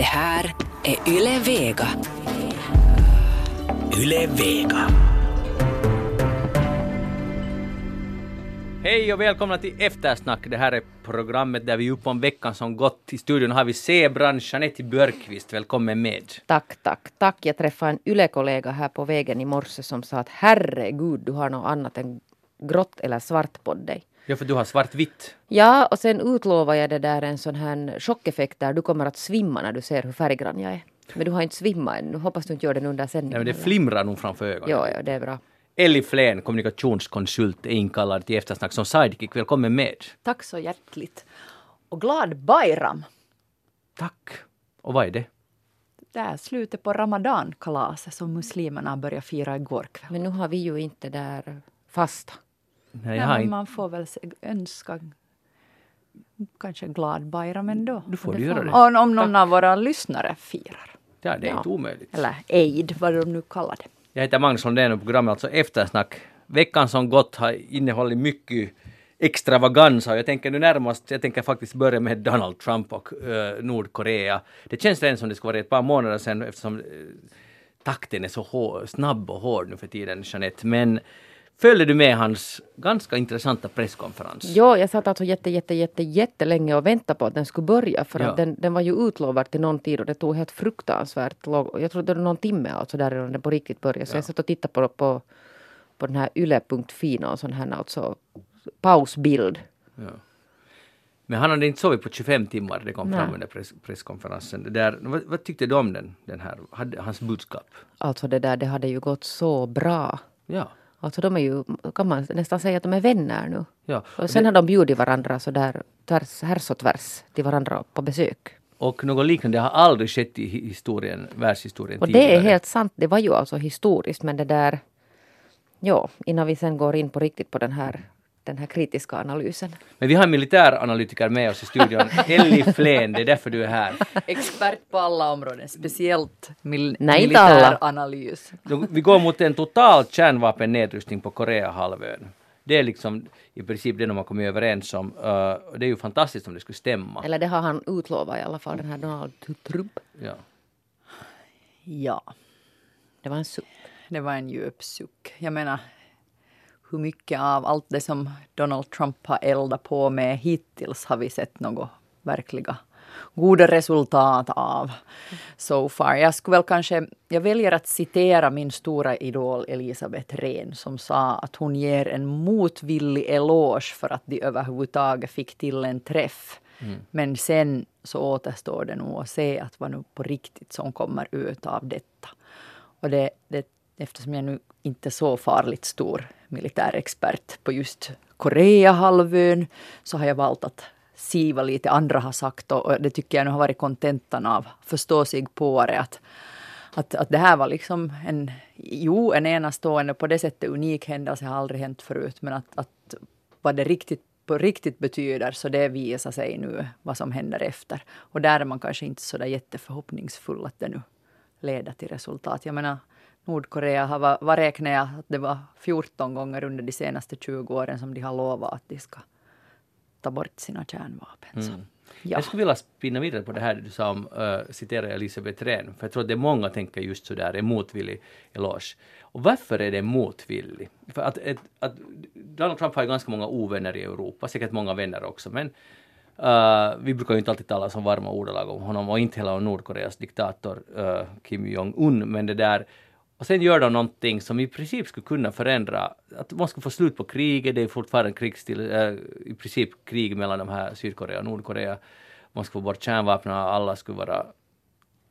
Det här är Yle Vega. Yle Vega. Hej och välkomna till Eftersnack. Det här är programmet där vi är uppe om veckan som gått. I studion har vi Zebran Jeanette Björkqvist. Välkommen med. Tack, tack, tack. Jag träffade en YLE-kollega här på vägen i morse som sa att herregud, du har något annat än grått eller svart på dig. Ja, för du har svartvitt. Ja, och sen utlovar jag det där en sån här chockeffekt där du kommer att svimma när du ser hur färggrann jag är. Men du har inte svimmat ännu. Hoppas du inte gör det under sändningen. Nej, men det flimrar nog framför ögonen. Ja, ja, det är bra. Elli Flen, kommunikationskonsult, är inkallad till Eftersnack som sidekick. Välkommen med. Tack så hjärtligt. Och glad Bayram! Tack. Och vad är det? Det är slutet på Ramadan-kalaset som muslimerna började fira igår kväll. Men nu har vi ju inte där fasta. Nej, jag har men inte... man får väl se- önska kanske glad Bayram ändå. Du får du göra det. Och om någon av våra lyssnare firar. Ja, det är Ja. inte omöjligt. Eller Eid, vad de nu kallar det. Jag heter Magnus Lundén och programmet alltså Eftersnack. Veckan som gått har innehållit mycket extravaganza. Jag tänker nu närmast, jag tänker faktiskt börja med Donald Trump och eh, Nordkorea. Det känns redan som det skulle vara ett par månader sedan eftersom eh, takten är så hår, snabb och hård nu för tiden, Jeanette. Men följde du med hans ganska intressanta presskonferens? Ja, jag satt alltså jätte, jätte, jätte, jättelänge och väntade på att den skulle börja. För Ja. att den, den var ju utlovad till någon tid och det tog helt fruktansvärt lång... Jag tror det var någon timme alltså där innan den på riktigt började. Så Ja. jag satt och tittade på, på, på den här yle.fi och sån här alltså pausbild. Ja. Men han hade inte sovit på 25 timmar, det kom Nej. fram under press, presskonferensen. Där, vad, vad tyckte du om den, den här, hans budskap? Alltså det där, det hade ju gått så bra. Ja. Alltså de är ju, kan man nästan säga att de är vänner nu. ja. Och sen har de bjudit varandra så där tvärs, härs och tvärs till varandra på besök. Och något liknande har aldrig skett i hi- historien, världshistorien Och tidigare. det är helt sant, det var ju alltså historiskt men det där... Ja, innan vi sen går in på riktigt på den här, den här kritiska analysen. Men vi har en militäranalytiker med oss i studion, Elli Flen, det är därför du är här. Expert på alla områden, speciellt mil- Nej, militäranalys. Vi går mot en total kärnvapennedrustning på Koreahalvön. Det är liksom i princip det de har kommit överens om. Uh, det är ju fantastiskt om det skulle stämma. Eller det har han utlovat i alla fall, den här Donald Trump. Ja. Ja, Det var en suck. det var en djup suck. Jag menar, hur mycket av allt det som Donald Trump har eldat på med hittills har vi sett något verkliga goda resultat av so far. Jag skulle väl kanske, jag väljer att citera min stora idol Elisabeth Rehn som sa att hon ger en motvillig eloge för att de överhuvudtaget fick till en träff. Men sen så återstår det nog att se att vad nu på riktigt som kommer ut av detta. Och det, det, eftersom jag nu inte är så farligt stor militärexpert på just Koreahalvön så har jag valt att se vad lite andra har sagt och, det tycker jag nu har varit kontentan av förstå sig på det att, att, att det här var liksom en, jo en enastående på det sättet unik händelse har aldrig hänt förut men att, att vad det riktigt på riktigt betyder så det visar sig nu vad som händer efter. Och där är man kanske inte så där jätteförhoppningsfull att det nu leder till resultat. Jag menar, Nordkorea har, va- vad räknar jag, att det var 14 gånger under de senaste 20 åren som de har lovat att de ska ta bort sina kärnvapen. Så, ja. Jag skulle vilja spinna vidare på det här du sa om, uh, citera Elisabeth Rehn, för jag tror att det är många tänker just så där, en motvillig eloge. Och varför är det motvillig? För att, ett, att Donald Trump har ju ganska många ovänner i Europa, säkert många vänner också, men uh, vi brukar ju inte alltid tala som varma ordalag om honom och inte heller om Nordkoreas diktator uh, Kim Jong-Un, men det där och sen gör de någonting som i princip skulle kunna förändra, att man skulle få slut på kriget, det är fortfarande krigsstill, äh, eh, i princip krig mellan de här Sydkorea och Nordkorea. Man skulle få bort kärnvapnen, alla skulle vara,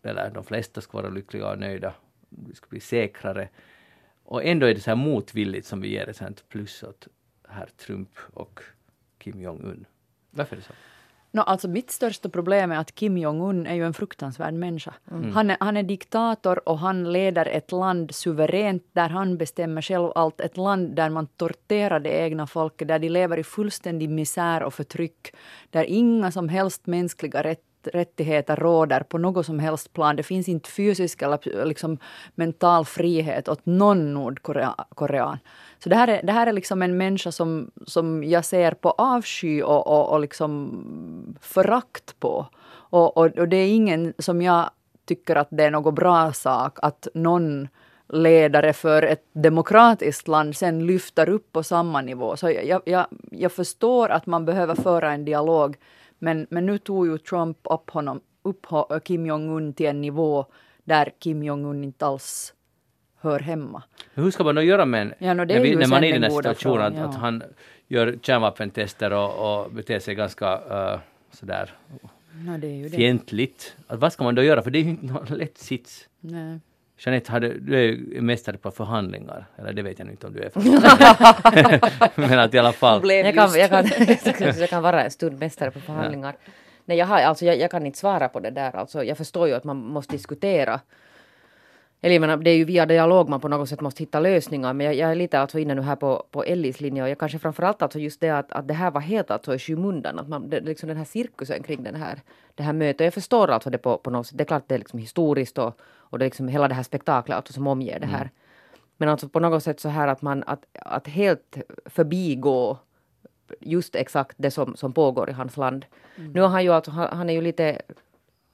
eller de flesta skulle vara lyckliga och nöjda. Vi skulle bli säkrare. Och ändå är det så här motvilligt som vi ger ett sånt plus åt herr Trump och Kim Jong-Un. Varför är det så? No, alltså mitt största problem är att Kim Jong-Un är ju en fruktansvärd människa. Han, är, han är diktator och han leder ett land suveränt där han bestämmer själv allt. Ett land där man torterar det egna folket, där de lever i fullständig misär och förtryck. Där inga som helst mänskliga rätt, rättigheter råder på något som helst plan. Det finns inte fysisk eller liksom mental frihet åt någon nordkorean. Så det här är, det här är liksom en människa som, som jag ser på avsky och, och, och liksom förakt på. Och, och, och det är ingen som jag tycker att det är någon bra sak att någon ledare för ett demokratiskt land sen lyfter upp på samma nivå. Så jag, jag, jag förstår att man behöver föra en dialog, men, men nu tog ju Trump upp, honom, upp Kim Jong-Un till en nivå där Kim Jong-Un inte alls hör hemma. Men hur ska man då göra med en, Ja, det när, är vi, när man är i den här situationen att, ja. att han gör kärnvapentester och, och beter sig ganska uh, sådär Ja, det är ju det. fientligt. Att vad ska man då göra? För det är ju inte någon lätt sits. Nej. Jeanette, hade, du är ju mästare på förhandlingar. Eller det vet jag inte om du är. Men att i alla fall. Jag kan, jag, kan, jag kan vara en stund mästare på förhandlingar. Nej, jag, har, alltså, jag, jag kan inte svara på det där. Alltså, jag förstår ju att man måste diskutera. Eller jag menar, det är ju via dialog man på något sätt måste hitta lösningar. Men jag, jag är lite alltså inne nu här på, på Ellis linje. Och jag kanske framförallt alltså just det att, att det här var helt alltså i skymundan. Att man, det, liksom den här cirkusen kring den här, det här mötet. Jag förstår alltså det på, på något sätt. Det är klart det är liksom historiskt och, och det är liksom hela det här spektaklet alltså som omger det här. Men alltså på något sätt så här att man att, att helt förbigå just exakt det som, som pågår i hans land. Nu är han ju alltså, han, han är ju lite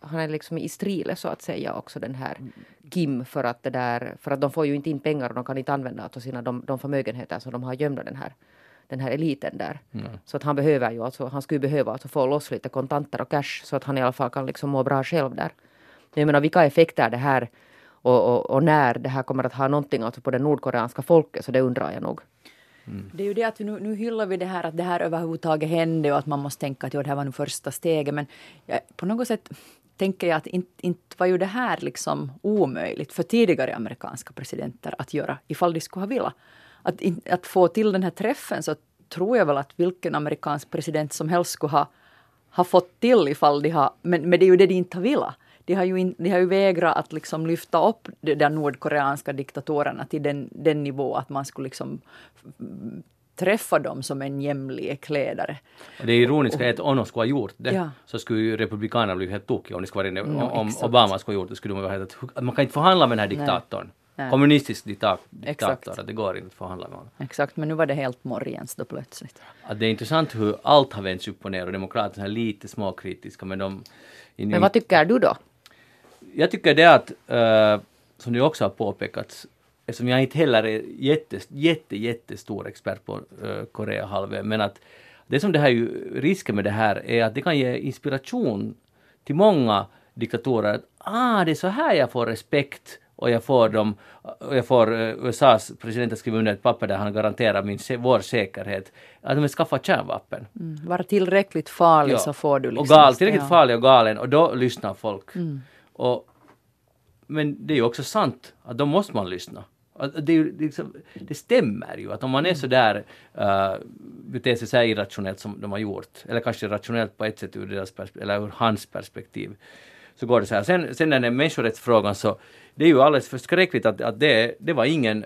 han är liksom i strile så att säga också den här Kim för att det där, för att de får ju inte in pengar och de kan inte använda alltså sina, de, de förmögenheter som de har gömda den här, den här eliten där. Så att han behöver ju alltså, han skulle behöva alltså få loss lite kontanter och cash så att han i alla fall kan liksom må bra själv där. Men jag menar vilka effekter det här och, och, och när det här kommer att ha någonting alltså på det nordkoreanska folket så det undrar jag nog. Det är ju det att nu, nu hyllar vi det här att det här överhuvudtaget hände och att man måste tänka att ja, det här var nu första steget. Men ja, på något sätt tänker jag att inte, inte var ju det här liksom omöjligt för tidigare amerikanska presidenter att göra ifall de skulle ha velat. Att, att få till den här träffen så tror jag väl att vilken amerikansk president som helst skulle ha, ha fått till ifall de har, men, men det är ju det de inte har velat. De har ju, in, de har ju vägrat att liksom lyfta upp de där nordkoreanska diktatorerna till den, den nivå att man skulle liksom träffa dem som en jämlik ledare. Och det ironiska är att om de skulle ha gjort det Ja. så skulle ju republikanerna bli helt tokiga om det skulle vara. Ja, om exakt. Obama skulle ha gjort det skulle de vara helt att man kan inte förhandla med den här diktatorn. Nej. Kommunistisk dikta, diktator, att det går inte att förhandla med honom. Exakt, men nu var det helt morgens då plötsligt. Att det är intressant hur allt har vänts upp och ner och demokraterna är lite småkritiska men de... Men vad tycker du då? Jag tycker det att, eh, som det också har påpekats, eftersom jag inte heller är jätte, jätte, jättestor expert på uh, Koreahalvön, men att det som det här ju, risken med det här är att det kan ge inspiration till många diktatorer att ah, det är så här jag får respekt och jag får dem, och jag får eh, USAs president att skriva under ett papper där han garanterar min, vår säkerhet, att de skaffar kärnvapen. Mm. Vara tillräckligt farlig Ja. så får du liksom... Och gal, tillräckligt ja. farlig och galen och då lyssnar folk. Mm. Och, men det är ju också sant att då måste man lyssna. Det, är liksom, det stämmer ju att om man är sådär uh, eh, beter sig så här irrationellt som de har gjort, eller kanske rationellt på ett sätt ur, deras perspektiv, eller ur hans perspektiv, så går det så här. Sen, sen den här människorättsfrågan så, det är ju alldeles förskräckligt att, att det, det var ingen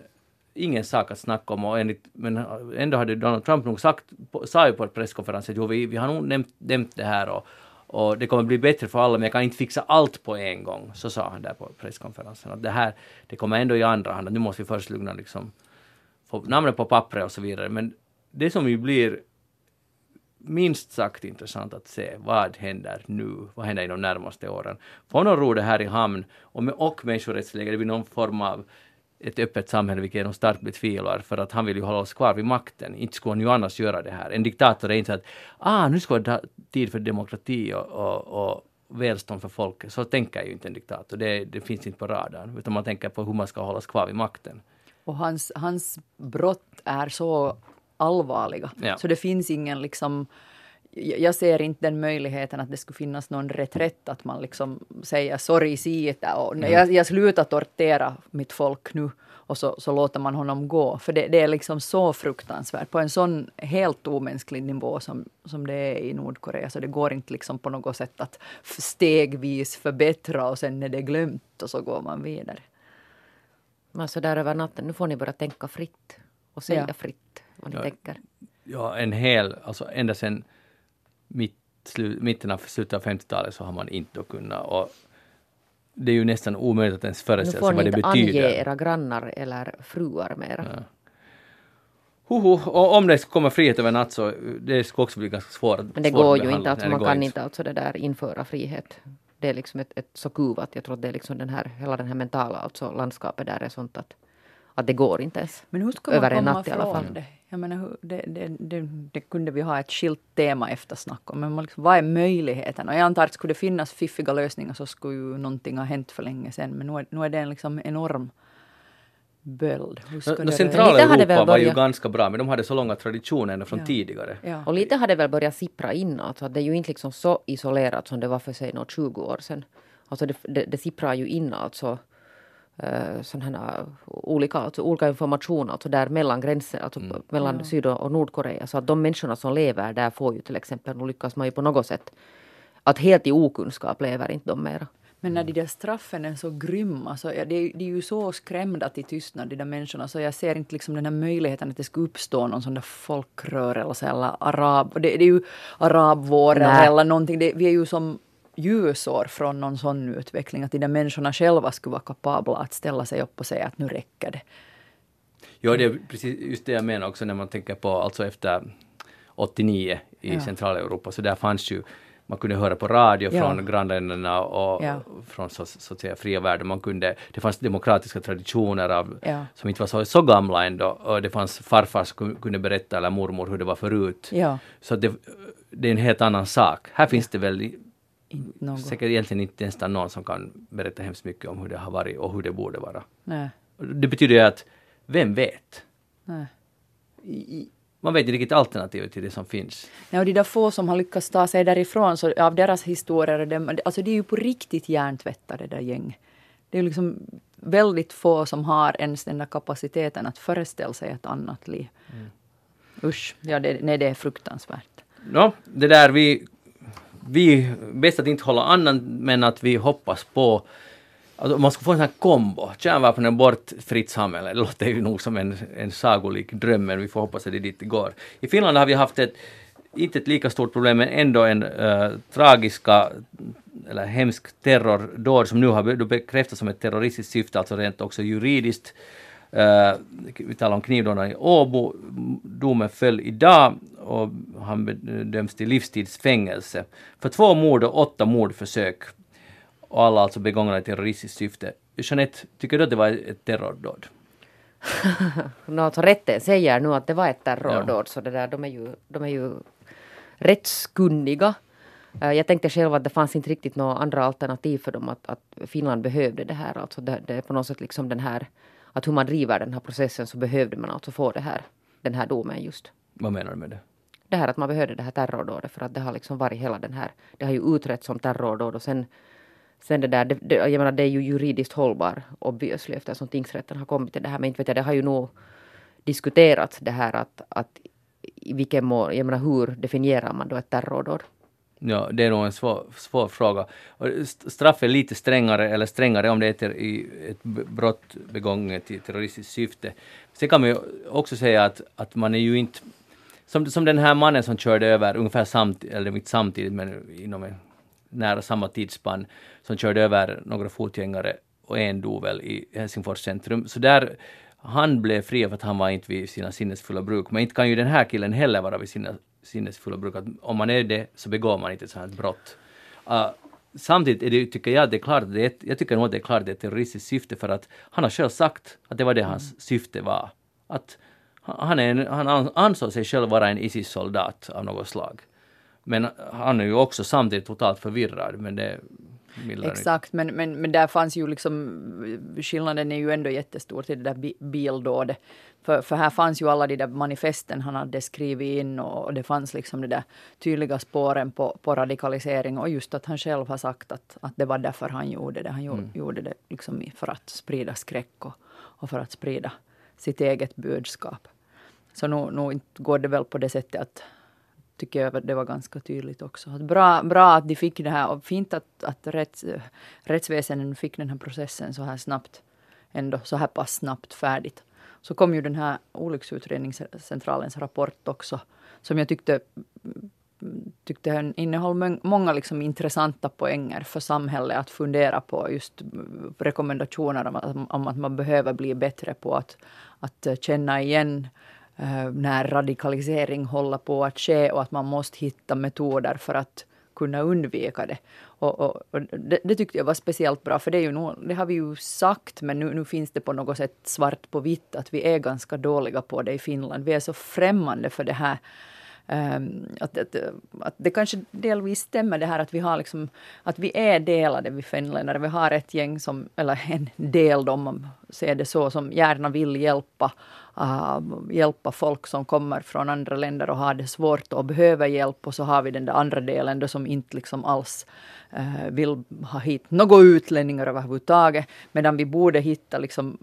ingen sak att snacka om och enligt, men ändå hade Donald Trump nog sagt, sa ju på presskonferensen, presskonferens att jo, vi, vi har nog nämnt, nämnt det här och, och det kommer bli bättre för alla men jag kan inte fixa allt på en gång. Så sa han där på presskonferensen. Att det här, det kommer ändå i andra hand, att nu måste vi först lugna liksom, få namnet på pappret och så vidare. Men det som ju blir minst sagt intressant att se vad händer nu, vad händer i de närmaste åren. Får någon ro det här i hamn och, med, och människorättsläget, det blir någon form av ett öppet samhälle, vilket de starkt betvivlar, för att han vill ju hålla oss kvar vid makten. Inte skulle han ju annars göra det här. En diktator är inte så att ah, nu ska det vara tid för demokrati och, och, och välstånd för folket. Så tänker ju inte en diktator. Det, det finns inte på radarn, utan man tänker på hur man ska hållas kvar vid makten. Och hans, hans brott är så allvarliga. Ja. Så det finns ingen liksom... Jag ser inte den möjligheten att det skulle finnas någon reträtt, att man liksom säger sorry siitä och nej, jag, jag slutar tortera mitt folk nu och så, så låter man honom gå. För det, det är liksom så fruktansvärt, på en sån helt omänsklig nivå som, som det är i Nordkorea. Så det går inte liksom på något sätt att stegvis förbättra och sen är det glömt och så går man vidare. Men så där över natten, nu får ni börja tänka fritt och säga Ja. fritt vad ni Ja. tänker. Ja, en hel, alltså ända sedan mitt, slu, mitten av slutet av 50-talet så har man inte kunnat och det är ju nästan omöjligt att ens Nu föreställa får sig ni vad det inte ange betyder. era grannar eller fruar mera. Ja. Hoho, och om det kommer frihet över natt så det skulle också bli ganska svårt. Men det går ju inte, alltså, man kan inte alltså det där införa frihet. Det är liksom ett, ett så kuvat, jag tror att det är liksom den här, hela den här mentala alltså landskapet där är sånt att, att det går inte ens. Men hur ska Över man en komma natt i alla fall. ifrån det? Jag menar, hur- det, det, det, det kunde vi ha ett skilt tema efter snack om. Men liksom, vad är möjligheten? Och jag antar att skulle det finnas fiffiga lösningar så skulle ju någonting ha hänt för länge sedan. Men nu är, nu är det en liksom enorm böld. No, no, centrala hade Europa var ju ganska bra, men de hade så långa traditioner ända från Ja. tidigare. Ja. Och lite har det väl börjat sippra in, alltså att det är ju inte liksom så isolerat som det var för sig något 20 år sedan. Alltså det, det, det sipprar ju in alltså uh, sådana här olika, alltså olika information alltså där mellan gränser, alltså mellan Ja. Syd och Nordkorea. Så att de människorna som lever där får ju till exempel, nu lyckas man ju på något sätt att helt i okunskap lever inte de mera. Men när de där straffen är så grymma, så ja, de, är- de är ju så skrämda till tystnad, de där människorna, så jag ser inte liksom den här möjligheten att det ska uppstå någon sån där folkrörelse eller arab... Det, det är ju arabvåren Nej. eller någonting. Det, vi är ju som ljusår från någon sån utveckling, att de där människorna själva skulle vara kapabla att ställa sig upp och säga att nu räcker det. Ja, det är precis just det jag menar också när man tänker på alltså efter 89 i Ja. Centraleuropa, så där fanns ju man kunde höra på radio Ja. från grannländerna och Ja. från så, så att säga fria världen. Man kunde, det fanns demokratiska traditioner av, Ja. som inte var så, så gamla ändå. Och det fanns farfar som kun- kunde berätta, eller mormor, hur det var förut. Så det, det är en helt annan sak. Här finns det väl inte något. säkert egentligen inte ens någon som kan berätta hemskt mycket om hur det har varit och hur det borde vara. Nej, Det betyder ju att, vem vet? nej. I, Man vet inte riktigt alternativet till det som finns. Nej, och de där få som har lyckats ta sig därifrån, så av deras historier, de, alltså det är ju på riktigt hjärntvättade där gäng. Det är liksom väldigt få som har ens den där kapaciteten att föreställa sig ett annat liv. Usch, ja, det, nej, det är fruktansvärt. Nå, det där vi... Vi, bäst att inte hålla annan, men att vi hoppas på Alltså man ska få en sån här kombo, kärnvapnen bort, fritt samhälle. Det låter ju nog som en, en sagolik dröm, men vi får hoppas att det är dit det går. I Finland har vi haft ett, inte ett lika stort problem, men ändå en äh, tragiska eller hemsk terrordåd som nu har bekräftats som ett terroristiskt syfte, alltså rent också juridiskt. Uh, vi talar om knivdådarna i Åbo. Domen föll idag och han döms till livstidsfängelse för två mord och åtta mordförsök. Och alla alltså begångna i terroristiskt syfte. Jeanette, tycker du att det var ett terrordåd? No, alltså rätten säger nu att det var ett terrordåd, så det där, de, är ju, de är ju rättskunniga. Eh, Jag tänkte själv att det fanns inte riktigt några andra alternativ för dem att, att Finland behövde det här. Alltså det, det är på något sätt liksom den här, att hur man driver den här processen så behövde man alltså få det här, den här domen just. Vad menar du med det? Det här att man behövde det här terrordådet för att det har liksom varit hela den här, det har ju utretts som terrordåd och sen Sen det där, det, det, jag menar det är ju juridiskt hållbar obviously eftersom tingsrätten har kommit till det här. Men inte vet jag, det har ju nog diskuterats det här att, att i vilken mån, jag menar hur definierar man då ett terrordåd? Ja, det är nog en svår, svår fråga. Straff är lite strängare, eller strängare om det är till- i ett brott begånget i terroristiskt syfte. Sen kan man ju också säga att, att man är ju inte... Som, som den här mannen som körde över ungefär samtidigt, eller inte samtidigt, men inom en nära samma tidsspann, som körde över några fotgängare och en dog väl i Helsingfors centrum. Så där, han blev fri för att han var inte vid sina sinnesfulla bruk. Men inte kan ju den här killen heller vara vid sina sinnesfulla bruk. Att om man är det så begår man inte ett sådant här brott. Uh, samtidigt är det, tycker jag, det är klart, det är, jag tycker nog att det är klart det är ett terroristiskt syfte för att han har själv sagt att det var det hans syfte var. Att han, är en, han an- ansåg sig själv vara en ISIS-soldat av något slag. Men han är ju också samtidigt totalt förvirrad, men det mildrar inte. Exakt, men, men, men där fanns ju liksom, skillnaden är ju ändå jättestor till det där bi- bildådet. För, för här fanns ju alla de där manifesten han hade skrivit in och, och det fanns liksom de där tydliga spåren på, på radikalisering och just att han själv har sagt att, att det var därför han gjorde det. Han gjorde, gjorde det liksom för att sprida skräck och, och för att sprida sitt eget budskap. Så nu, nu går det väl på det sättet att tycker jag det var ganska tydligt också. Att bra, bra att de fick det här och fint att, att rätts, rättsväsendet fick den här processen så här snabbt, ändå så här pass snabbt färdigt. Så kom ju den här olycksutredningscentralens rapport också, som jag tyckte tyckte den innehöll många liksom intressanta poänger för samhället att fundera på just rekommendationer om att, om att man behöver bli bättre på att, att känna igen Eh, när radikalisering håller på att ske och att man måste hitta metoder för att kunna undvika det. Och, och, och det, det, tyckte jag var speciellt bra, för det, är ju nog, det har vi ju sagt, men nu, nu finns det på något sätt svart på vitt att vi är ganska dåliga på det i Finland. Vi är så främmande för det här Ehm, att, att, att det kanske delvis stämmer det här att vi har liksom, att vi är delade vi finländare. Vi har ett gäng som, eller en del då, om man ser det så, som gärna vill hjälpa, uh, hjälpa folk som kommer från andra länder och har det svårt och behöver hjälp. Och så har vi den där andra delen då som inte liksom alls uh, vill ha hit några utlänningar överhuvudtaget. Medan vi borde hitta liksom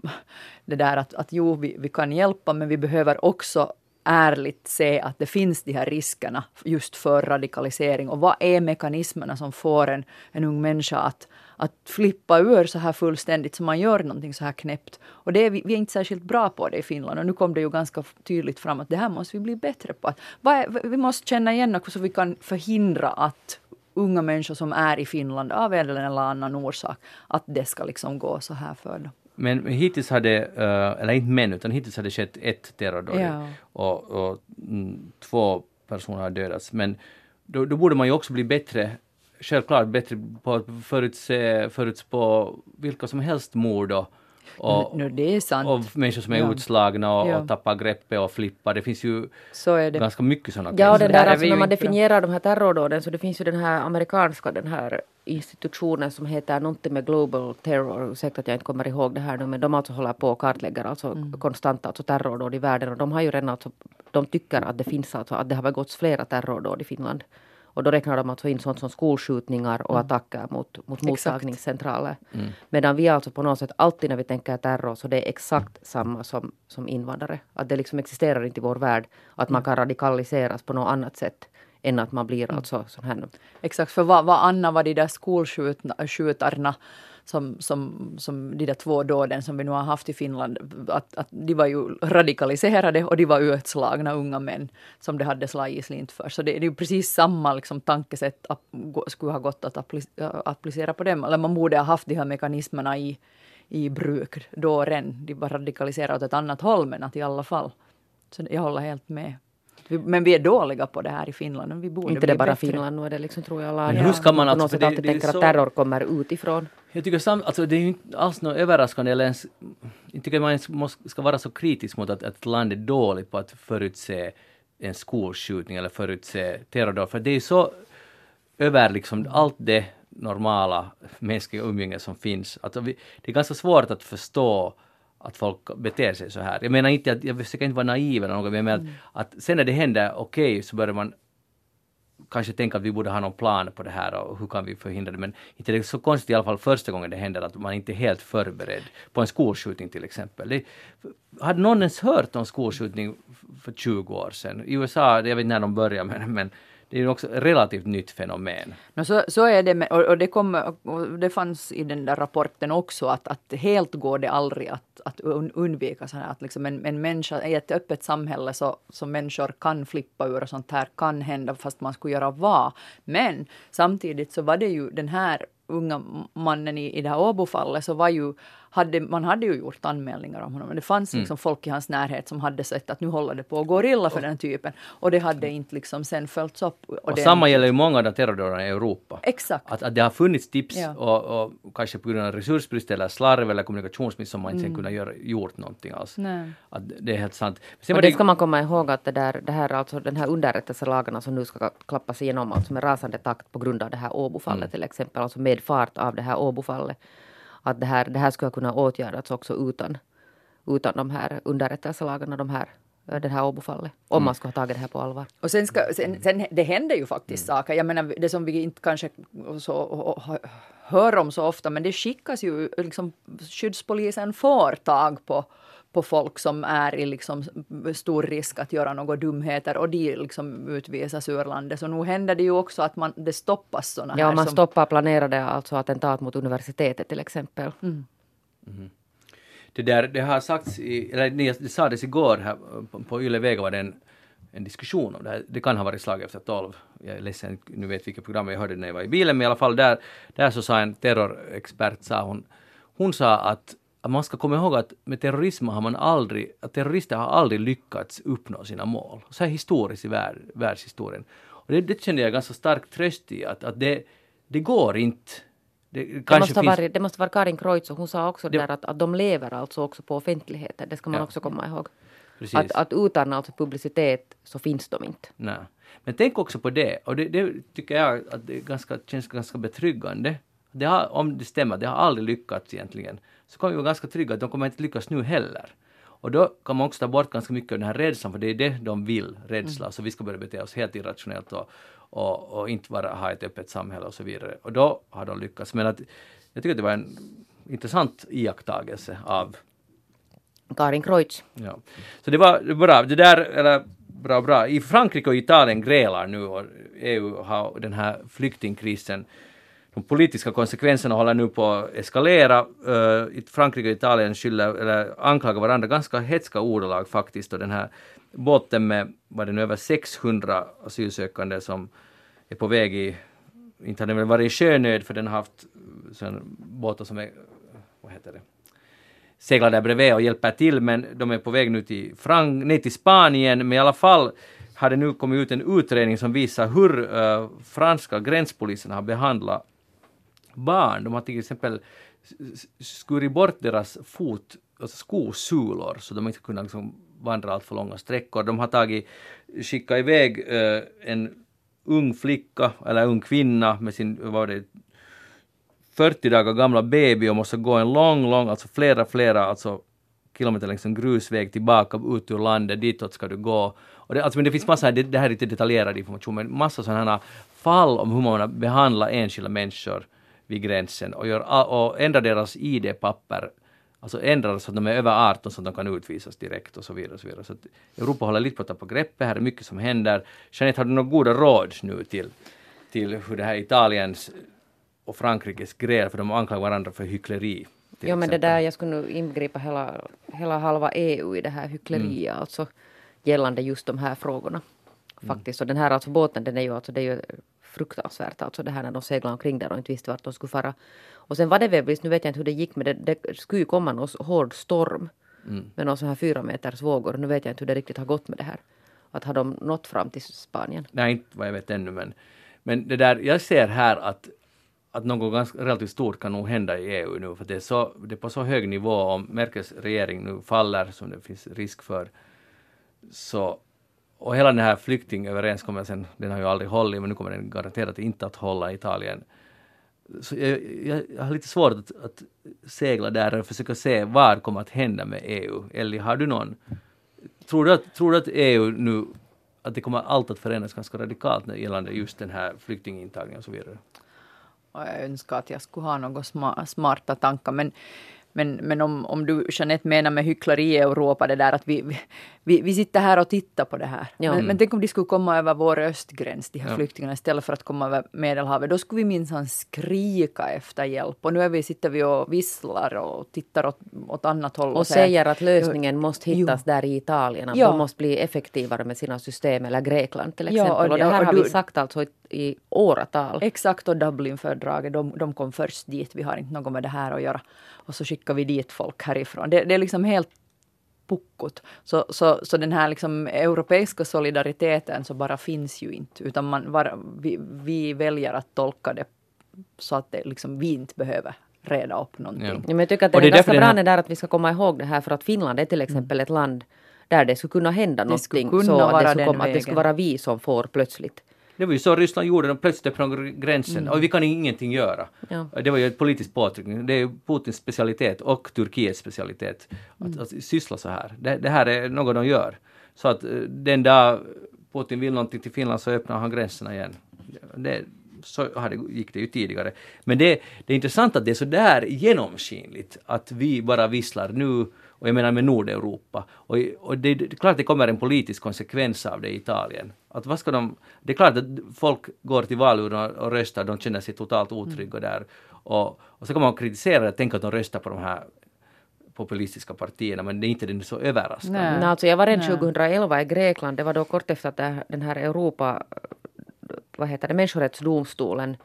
det där att, att jo, vi, vi kan hjälpa men vi behöver också ärligt se att det finns de här riskerna just för radikalisering. Och vad är mekanismerna som får en, en ung människa att, att flippa ur så här fullständigt som man gör någonting så här knäppt. Och det är, vi, vi är inte särskilt bra på det i Finland. Och nu kom det ju ganska tydligt fram att det här måste vi bli bättre på. Att, är, vi måste känna igen också så vi kan förhindra att unga människor som är i Finland av en eller annan orsak, att det ska liksom gå så här för dem. Men hittills hade, uh, eller inte men, utan hittills hade skett ett terrordåd ja. och, och mm, två personer har dödats. Men då, då, borde man ju också bli bättre, självklart bättre på att förutse, förutspå vilka som helst mord och, och, no, det är sant. och människor som är ja. utslagna och, ja. och tappar greppet och flippar. Det finns ju det. ganska mycket sådana Ja, och där, alltså, när man definierar de här terrordåden så det finns ju den här amerikanska den här institutionen som heter någonting med Global Terror, ursäkta att jag inte kommer ihåg det här nu, men de alltså håller på och kartlägger alltså mm. konstant alltså terrordåd i världen och de har ju redan alltså, de tycker att det finns alltså, att det har begåtts flera terrordåd i Finland. Och då räknar de alltså in sånt som skolskjutningar och mm. attacker mot, mot mottagningscentraler. Mm. Medan vi alltså på något sätt alltid när vi tänker terror så det är exakt samma som, som invandrare. Att det liksom existerar inte i vår värld att man mm. kan radikaliseras på något annat sätt än att man blir mm. alltså sån här. Exakt, för vad, vad Anna var de där skolskjutarna som, som, som de där två dåden som vi nu har haft i Finland, att, att de var ju radikaliserade och de var utslagna unga män som det hade slagit slint för. Så det, det är ju precis samma liksom, tankesätt att, skulle ha gått att applicera på dem. Eller man borde ha haft de här mekanismerna i, i bruk då redan. De var radikaliserade åt ett annat håll men att i alla fall. Så jag håller helt med. Men vi är dåliga på det här i Finland. Vi borde inte det bara bättre. Finland, nu är det liksom tror jag alla Men hur ska man alltså, det, alltid det tänker så, att terror kommer utifrån. Jag tycker sam, alltså det är ju inte alls något överraskande eller ens, jag tycker man måste, ska vara så kritisk mot att, att ett land är dåligt på att förutse en skolskjutning eller förutse terrordåd. För det är ju så över liksom allt det normala mänskliga umgänge som finns. Alltså vi, det är ganska svårt att förstå att folk beter sig så här. Jag menar inte att, jag försöker inte vara naiv eller något, men jag menar mm. att, att sen när det händer, okej, okay, så börjar man kanske tänka att vi borde ha någon plan på det här och hur kan vi förhindra det. Men inte det är så konstigt i alla fall första gången det händer att man inte är helt förberedd på en skolskjutning till exempel. Det, hade någon ens hört om skolskjutning för 20 år sedan? I USA, jag vet inte när de började men, men det är ju också ett relativt nytt fenomen. No, så, så är det, med, och, och, det kom, och det fanns i den där rapporten också att, att helt går det aldrig att, att undvika sådana här. Att liksom en, en människa, i ett öppet samhälle så, så människor kan flippa ur och sånt här kan hända fast man skulle göra vad. Men samtidigt så var det ju den här unga mannen i, i det här Åbofallet så var ju hade, man hade ju gjort anmälningar om honom. Men det fanns mm. liksom mm. folk i hans närhet som hade sett att nu håller det på att gå illa för den typen. Och det hade inte liksom sen följts upp. Och, och samma gäller ju många av de terrordåden i Europa. Exakt. Att, att det har funnits tips ja. och, och, kanske på grund av resursbrist eller slarv eller kommunikationsmiss som man inte mm. sen kunnat göra, gjort någonting alls. Nej. Att det är helt sant. Sen och det, det ska man komma ihåg att det där, det här, alltså, den här underrättelselagarna som nu ska klappas igenom alltså med rasande takt på grund av det här Åbofallet mm. till exempel, alltså med fart av det här Åbofallet att det här, det här skulle kunna åtgärdas också utan, utan de här underrättelselagarna, de här det här Åbofallet. Om mm. man skulle ha tagit det här på allvar. Och sen, ska, sen, sen det händer ju faktiskt mm. saker. Jag menar det som vi inte kanske så, hör om så ofta, men det skickas ju liksom skyddspolisen får tag på på folk som är i liksom stor risk att göra några dumheter och de liksom utvisas ur landet. Så nu händer det ju också att man, det stoppas sådana ja, här. Ja, man som... stoppar planerade alltså attentat mot universitetet till exempel. Mm. Mm. Det, där, det har sagts, i, eller det sades igår här på, på Yle Vega var det en, en diskussion om det här. Det kan ha varit slag efter tolv. Jag är ledsen, nu vet vilket program jag hörde när jag var i bilen, men i alla fall där, där så sa en terrorexpert, sa hon, hon sa att att man ska komma ihåg att med terrorism har man aldrig, att terrorister har aldrig lyckats uppnå sina mål. Så här historiskt i värld, världshistorien. Och det, det kände jag ganska stark tröst i, att, att det, det går inte. Det, det, måste finns... varit, det måste vara Karin Kreutz och hon sa också det... där att, att de lever alltså också på offentligheten. Det ska man ja. också komma ihåg. Att, att utan alltså publicitet så finns de inte. Nej. Men tänk också på det, och det, det tycker jag att det ganska, känns ganska betryggande. Det har, om det stämmer, det har aldrig lyckats egentligen. Så kan vi vara ganska trygga att de kommer inte lyckas nu heller. Och då kan man också ta bort ganska mycket av den här rädslan, för det är det de vill, rädsla. Mm. Så vi ska börja bete oss helt irrationellt och, och, och inte bara ha ett öppet samhälle och så vidare. Och då har de lyckats. Men att, jag tycker att det var en intressant iakttagelse av Karin Kreutz. Ja. Så det var bra. Det där, eller bra, bra. I Frankrike och Italien grälar nu och EU har den här flyktingkrisen de politiska konsekvenserna håller nu på att eskalera. Uh, Frankrike och Italien skyller, eller anklagar varandra ganska hetska ordalag faktiskt. Och den här båten med, var det nu över 600 asylsökande som är på väg i, inte har den väl varit i sjönöd för den har haft eh, båtar som är, vad heter det, seglar där bredvid och hjälper till men de är på väg nu till, Frank, nej, till Spanien men i alla fall har det nu kommit ut en utredning som visar hur uh, franska gränspolisen har behandlat barn. De har till exempel skurit bort deras fot, alltså skosulor så de inte kunnat liksom vandra allt för långa sträckor. De har tagit, skickat iväg eh, en ung flicka eller ung kvinna med sin, vad var det, 40 dagar gamla baby och måste gå en lång, lång, alltså flera, flera alltså kilometer längs en grusväg tillbaka ut ur landet, ditåt ska du gå. Och det, alltså, men det finns massa, det, det här är inte detaljerad information, men massa sådana här fall om hur man behandlar enskilda människor vid gränsen och, gör, och ändrar deras ID-papper Alltså ändrar så att de är över 18 så att de kan utvisas direkt och så vidare. Och så vidare. Så Europa håller lite på att tappa greppet, här är mycket som händer. Jeanette, har du några goda råd nu till, till hur det här Italiens och Frankrikes gräl för de anklagar varandra för hyckleri. Ja men det där, jag skulle nu inbegripa hela, hela halva EU i det här hyckleriet, mm. alltså gällande just de här frågorna. Mm. Faktiskt. Mm. Och den här alltså båten, den är ju alltså, det är ju fruktansvärt alltså det här när de seglade omkring där och inte visste vart de skulle fara. Och sen var det väl visst, nu vet jag inte hur det gick men det, det skulle ju komma någon hård storm mm. med någon sån här fyra meters vågor. Nu vet jag inte hur det riktigt har gått med det här. Att har de nått fram till Spanien? Nej, inte vad jag vet ännu men, men det där, jag ser här att att något ganska relativt stort kan nog hända i EU nu, för det är, så, det är på så hög nivå, om Merkels regering nu faller, som det finns risk för, så och hela den här flyktingöverenskommelsen, den har ju aldrig hållit, men nu kommer den garanterat inte att hålla i Italien. Så jag, jag, jag har lite svårt att, att, segla där och försöka se vad kommer att hända med EU. Eller har du någon... Tror du att, tror du att EU nu, att det kommer allt att förändras ganska radikalt när gällande just den här flyktingintagningen och så vidare? Och jag önskar att jag skulle ha några smarta tankar. Men, men, men om, om du Jeanette menar med hyckleri i Europa det där att vi, vi, vi sitter här och tittar på det här. Ja. Men, men tänk om de skulle komma över vår östgräns, de här ja. flyktingarna, istället för att komma över Medelhavet. Då skulle vi minsann skrika efter hjälp. Och nu är vi, sitter vi och visslar och tittar åt, åt annat håll. Och, och säger att lösningen måste hittas jo. där i Italien. Att ja. de måste bli effektivare med sina system. Eller Grekland till exempel. Ja, och, och det här och har du, vi sagt alltså i, i åratal. Exakt, och Dublinfördraget, de, de kom först dit. Vi har inte något med det här att göra. Och så skickar vi dit folk härifrån. Det, det är liksom helt puckot. Så, så, så den här liksom europeiska solidariteten så bara finns ju inte, utan man var, vi, vi väljer att tolka det så att det liksom, vi inte behöver reda upp någonting. Ja. men jag tycker att det, det är, ganska bra här... där att vi ska komma ihåg det här för att Finland är till exempel mm. ett land där det skulle kunna hända det någonting så att det, skulle komma, att det skulle vara vi som får plötsligt det var ju så Ryssland gjorde, de plötsligt öppnade gränsen mm. och vi kan ingenting göra. Ja. Det var ju ett politisk påtryckning. Det är Putins specialitet och Turkiets specialitet att, mm. att syssla så här. Det, det, här är något de gör. Så att eh, den dag Putin vill någonting till Finland så öppnar han gränserna igen. Det, så gick det ju tidigare. Men det, det är intressant att det är så där genomskinligt att vi bara visslar nu och jag menar med Nordeuropa. Och, och det, det, är klart att det kommer en politisk konsekvens av det i Italien. Att vad ska de, det är klart att folk går till valurnorna och röstar, de känner sig totalt otrygga mm. där. Och, och så kan man kritisera det, tänka att de röstar på de här populistiska partierna men det är inte det så överraskande. Nej. Nej, alltså jag var redan 2011 i Grekland, det var då kort efter att den här Europa, vad heter det, människorättsdomstolen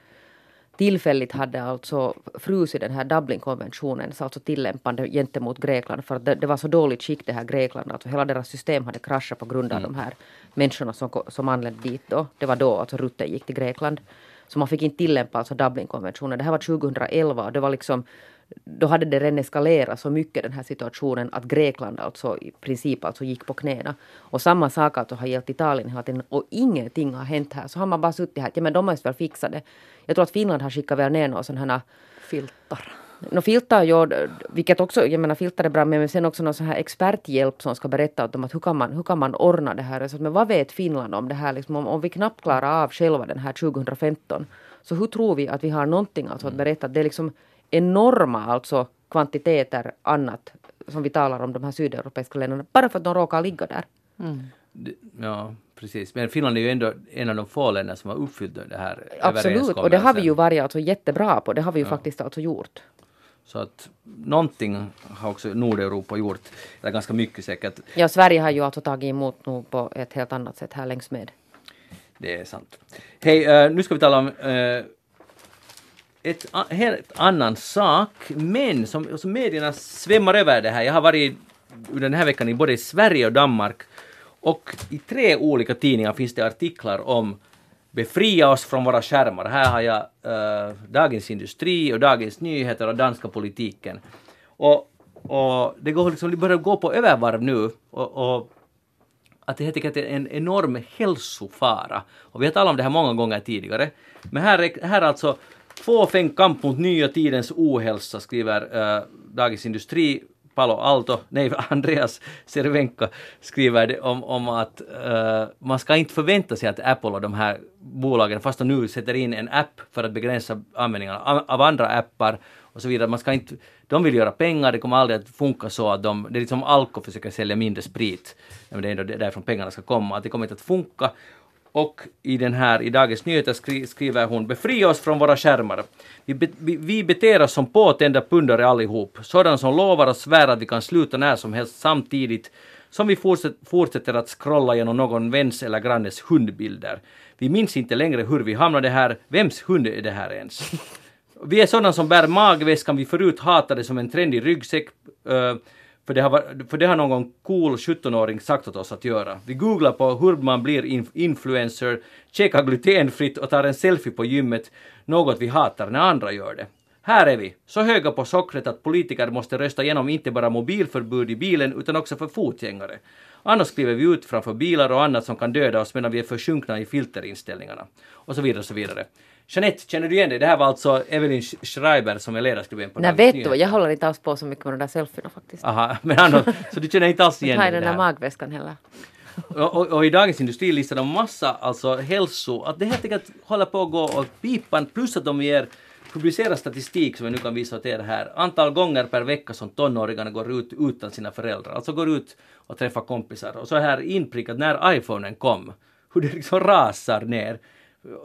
tillfälligt hade alltså frusit den här Dublinkonventionen, alltså tillämpande gentemot Grekland för att det, det, var så dåligt skick det här Grekland, alltså hela deras system hade kraschat på grund av mm. de här människorna som, som anlände dit då. Det var då alltså rutten gick till Grekland. Så man fick inte tillämpa alltså Dublinkonventionen. Det här var 2011 och det var liksom då hade det redan eskalerat så mycket den här situationen att Grekland alltså i princip alltså gick på knäna. Och samma sak alltså har gällt Italien hela tiden och ingenting har hänt här. Så har man bara suttit här, ja men de måste väl fixa det. Jag tror att Finland har skickat väl ner några sådana här filtar. No, filtar jo, vilket också, jag menar filtar är bra, men sen också någon sån här experthjälp som ska berätta åt dem att hur kan man, hur kan man ordna det här. Så, men vad vet Finland om det här, liksom, om, om vi knappt klarar av själva den här 2015, så hur tror vi att vi har någonting alltså att berätta? Det är liksom enorma alltså kvantiteter annat som vi talar om de här sydeuropeiska länderna, bara för att de råkar ligga där. Mm. Ja, precis. Men Finland är ju ändå en av de få länder som har uppfyllt det här Absolut, och det har vi ju varit alltså jättebra på. Det har vi ju ja. faktiskt alltså gjort. Så att någonting har också Nordeuropa gjort, eller ganska mycket säkert. Ja, Sverige har ju alltså tagit emot nog på ett helt annat sätt här längs med. Det är sant. Hej, uh, nu ska vi tala om uh, ett helt annan sak, men som, som medierna svämmar över det här. Jag har varit den här veckan i både Sverige och Danmark och i tre olika tidningar finns det artiklar om befria oss från våra skärmar. Här har jag äh, Dagens Industri och Dagens Nyheter och danska politiken. Och, och det, går liksom, det börjar gå på övervarv nu och, och att det helt enkelt är en enorm hälsofara. Och vi har talat om det här många gånger tidigare. Men här, här alltså Fåfäng kamp mot nya tidens ohälsa, skriver äh, Dagens Industri. Palo Alto, nej Andreas Cervenka skriver det om, om att äh, man ska inte förvänta sig att Apple och de här bolagen, fast de nu sätter in en app för att begränsa användningen av andra appar och så vidare. Man ska inte, de vill göra pengar, det kommer aldrig att funka så att de, det är liksom Alko försöker sälja mindre sprit, men det är ändå därifrån pengarna ska komma, att det kommer inte att funka. Och i den här, i Dagens Nyheter skri, skriver hon befria oss från våra skärmar. Vi, be, vi, vi beter oss som påtända pundare allihop, sådana som lovar och svär att vi kan sluta när som helst samtidigt som vi fortsätt, fortsätter att scrolla genom någon väns eller grannes hundbilder. Vi minns inte längre hur vi hamnade här, vems hund är det här ens? Vi är sådana som bär magväskan vi förut hatade som en trendig ryggsäck uh, för det, har, för det har någon cool 17-åring sagt åt oss att göra. Vi googlar på hur man blir inf influencer, käkar glutenfritt och tar en selfie på gymmet, något vi hatar när andra gör det. Här är vi, så höga på sockret att politiker måste rösta igenom inte bara mobilförbud i bilen utan också för fotgängare. Annars kliver vi ut framför bilar och annat som kan döda oss medan vi är försjunkna i filterinställningarna. Och så vidare och så vidare. Jeanette, känner du igen det? Det här var alltså Evelyn Schreiber som är ledarskribent på Nej, vet du jag håller inte alls på så mycket med de där selfierna faktiskt. Aha, men annars, så du känner inte alls igen det? Jag har den där magväskan heller. Och, och, och, i Dagens Industri listar de massa alltså hälso, att det helt enkelt håller på att gå åt pipan plus att de ger publicerar statistik som vi nu kan visa åt er här. Antal gånger per vecka som tonåringarna går ut utan sina föräldrar. Alltså går ut och träffar kompisar. Och så här inprickat när iPhonen kom. Hur det liksom rasar ner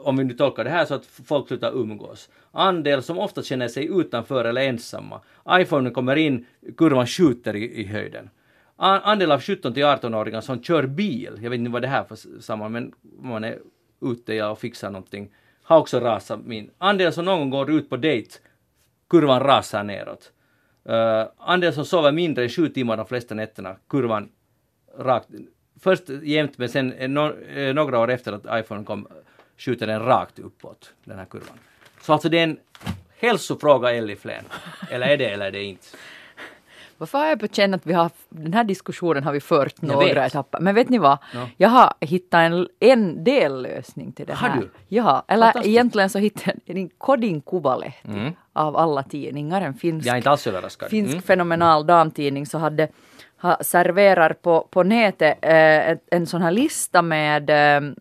om vi nu tolkar det här så att folk slutar umgås. Andel som ofta känner sig utanför eller ensamma. iPhone kommer in, kurvan skjuter i, i höjden. Andel av 17 till 18-åringar som kör bil, jag vet inte vad det här för samman, men man är ute och fixar någonting, har också rasat min. Andel som någon går ut på dejt, kurvan rasar neråt. Uh, andel som sover mindre än sju timmar de flesta nätterna, kurvan rakt, först jämnt men sen eh, no, eh, några år efter att iPhone kom skjuter den rakt uppåt, den här kurvan. Så alltså det är en hälsofråga, Elli Flen. Eller är det eller är det inte? Varför har jag på känn att vi har, den här diskussionen har vi fört några etapper. Men vet ni vad? No. Jag har hittat en, en dellösning till det här. Har du? Ja, eller egentligen så hittade jag en Kodin Kuvalehti mm. av alla tidningar. En finsk, jag är inte alls överraskad. finsk mm. fenomenal damtidning så hade ha, serverar på, på nätet eh, en sån här lista med eh,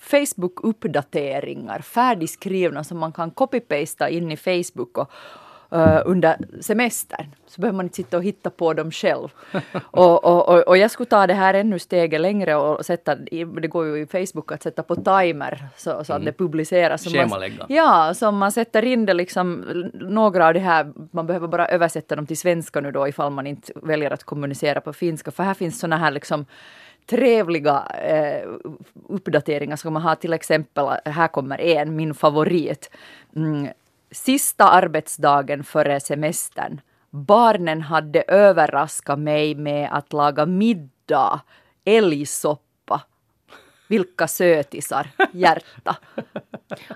Facebook-uppdateringar färdigskrivna som man kan copy-pasta in i Facebook och, uh, under semestern. Så behöver man inte sitta och hitta på dem själv. och, och, och, och, jag skulle ta det här ännu steget längre och sätta, det går ju i Facebook att sätta på timer så, så att mm. det publiceras. Schemalägga. Ja, så man sätter in det liksom, några av de här, man behöver bara översätta dem till svenska nu då ifall man inte väljer att kommunicera på finska. För här finns såna här liksom trevliga eh, uppdateringar ska man ha till exempel, här kommer en, min favorit. mm, sista arbetsdagen före semestern. Barnen hade överraskat mig med att laga middag, älgsoppa. Vilka sötisar, hjärta.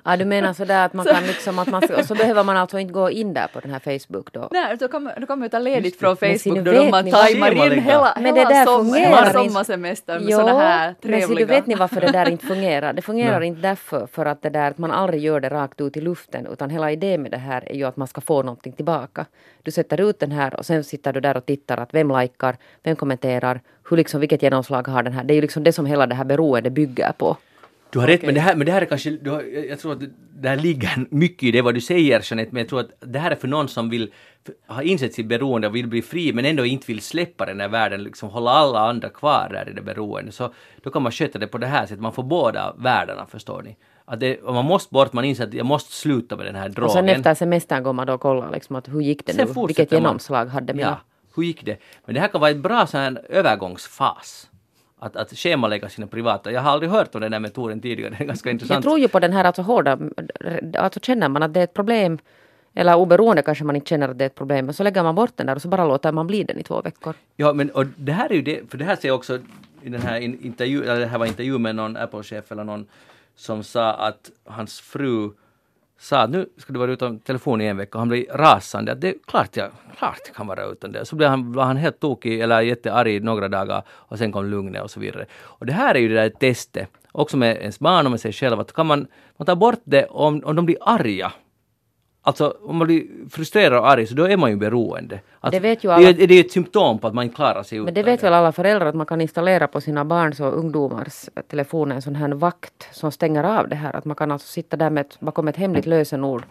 Ja, du menar sådär att man kan liksom att man och så behöver man alltså inte gå in där på den här Facebook då? Nej, då kan då kan man ta ledigt från Men Facebook då, då man tajmar in hela, Men hela, det där fungerar med sådana här men se, trevliga... du vet ni varför det där inte fungerar? Det fungerar Nej. inte därför för att det där att man aldrig gör det rakt ut i luften utan hela idén med det här är ju att man ska få någonting tillbaka. Du sätter ut den här och sen sitter du där och tittar att vem likar, vem kommenterar, hur liksom, vilket genomslag har den här. Det är ju liksom det som hela det här beroendet bygger på. Du har rätt, men det här, men det här är kanske, har, jag tror att det här ligger mycket i det vad du säger Jeanette, men jag tror att det här är för någon som vill ha insett sitt beroende och vill bli fri men ändå inte vill släppa den här världen, liksom hålla alla andra kvar där i det beroendet. Så då kan man sköta det på det här sättet, man får båda världarna förstår ni. Att det, man måste bort, man inser att jag måste sluta med den här drogen. Och sen efter semestern går man då och kollar liksom att hur gick det Sen nu? Vilket man. genomslag hade mina? Ja, hur gick det? Men det här kan vara ett bra sån här övergångsfas. Att, att schemalägga sina privata. Jag har aldrig hört om den här metoden tidigare, det är ganska Jag intressant. tror ju på den här alltså hårda, alltså känner man att det är ett problem eller oberoende kanske man inte känner att det är ett problem, men så lägger man bort den där och så bara låter man bli den i två veckor. Ja, men och det här är ju det, för det här ser jag också i den här in, intervju, eller det här var intervju med någon Apple-chef eller någon som sa att hans fru sa att nu ska du vara utan telefon i en vecka och han blev rasande. Att det är klart jag, klart jag kan vara utan det. Så blev han, var han helt tokig eller jättearg några dagar och sen kom lugnet och så vidare. Och det här är ju det där testet, också med ens barn och med sig själv, att kan man, man ta bort det om, om de blir arga. Alltså om man blir frustrerad och arg så då är man ju beroende. Att Det vet ju det, alla. är, det är ett symptom på att man inte klarar sig Men utan det vet väl alla föräldrar att man kan installera på sina barns och ungdomars telefoner en sån här vakt som stänger av det här. Att man kan alltså sitta där med ett, bakom ett hemligt lösenord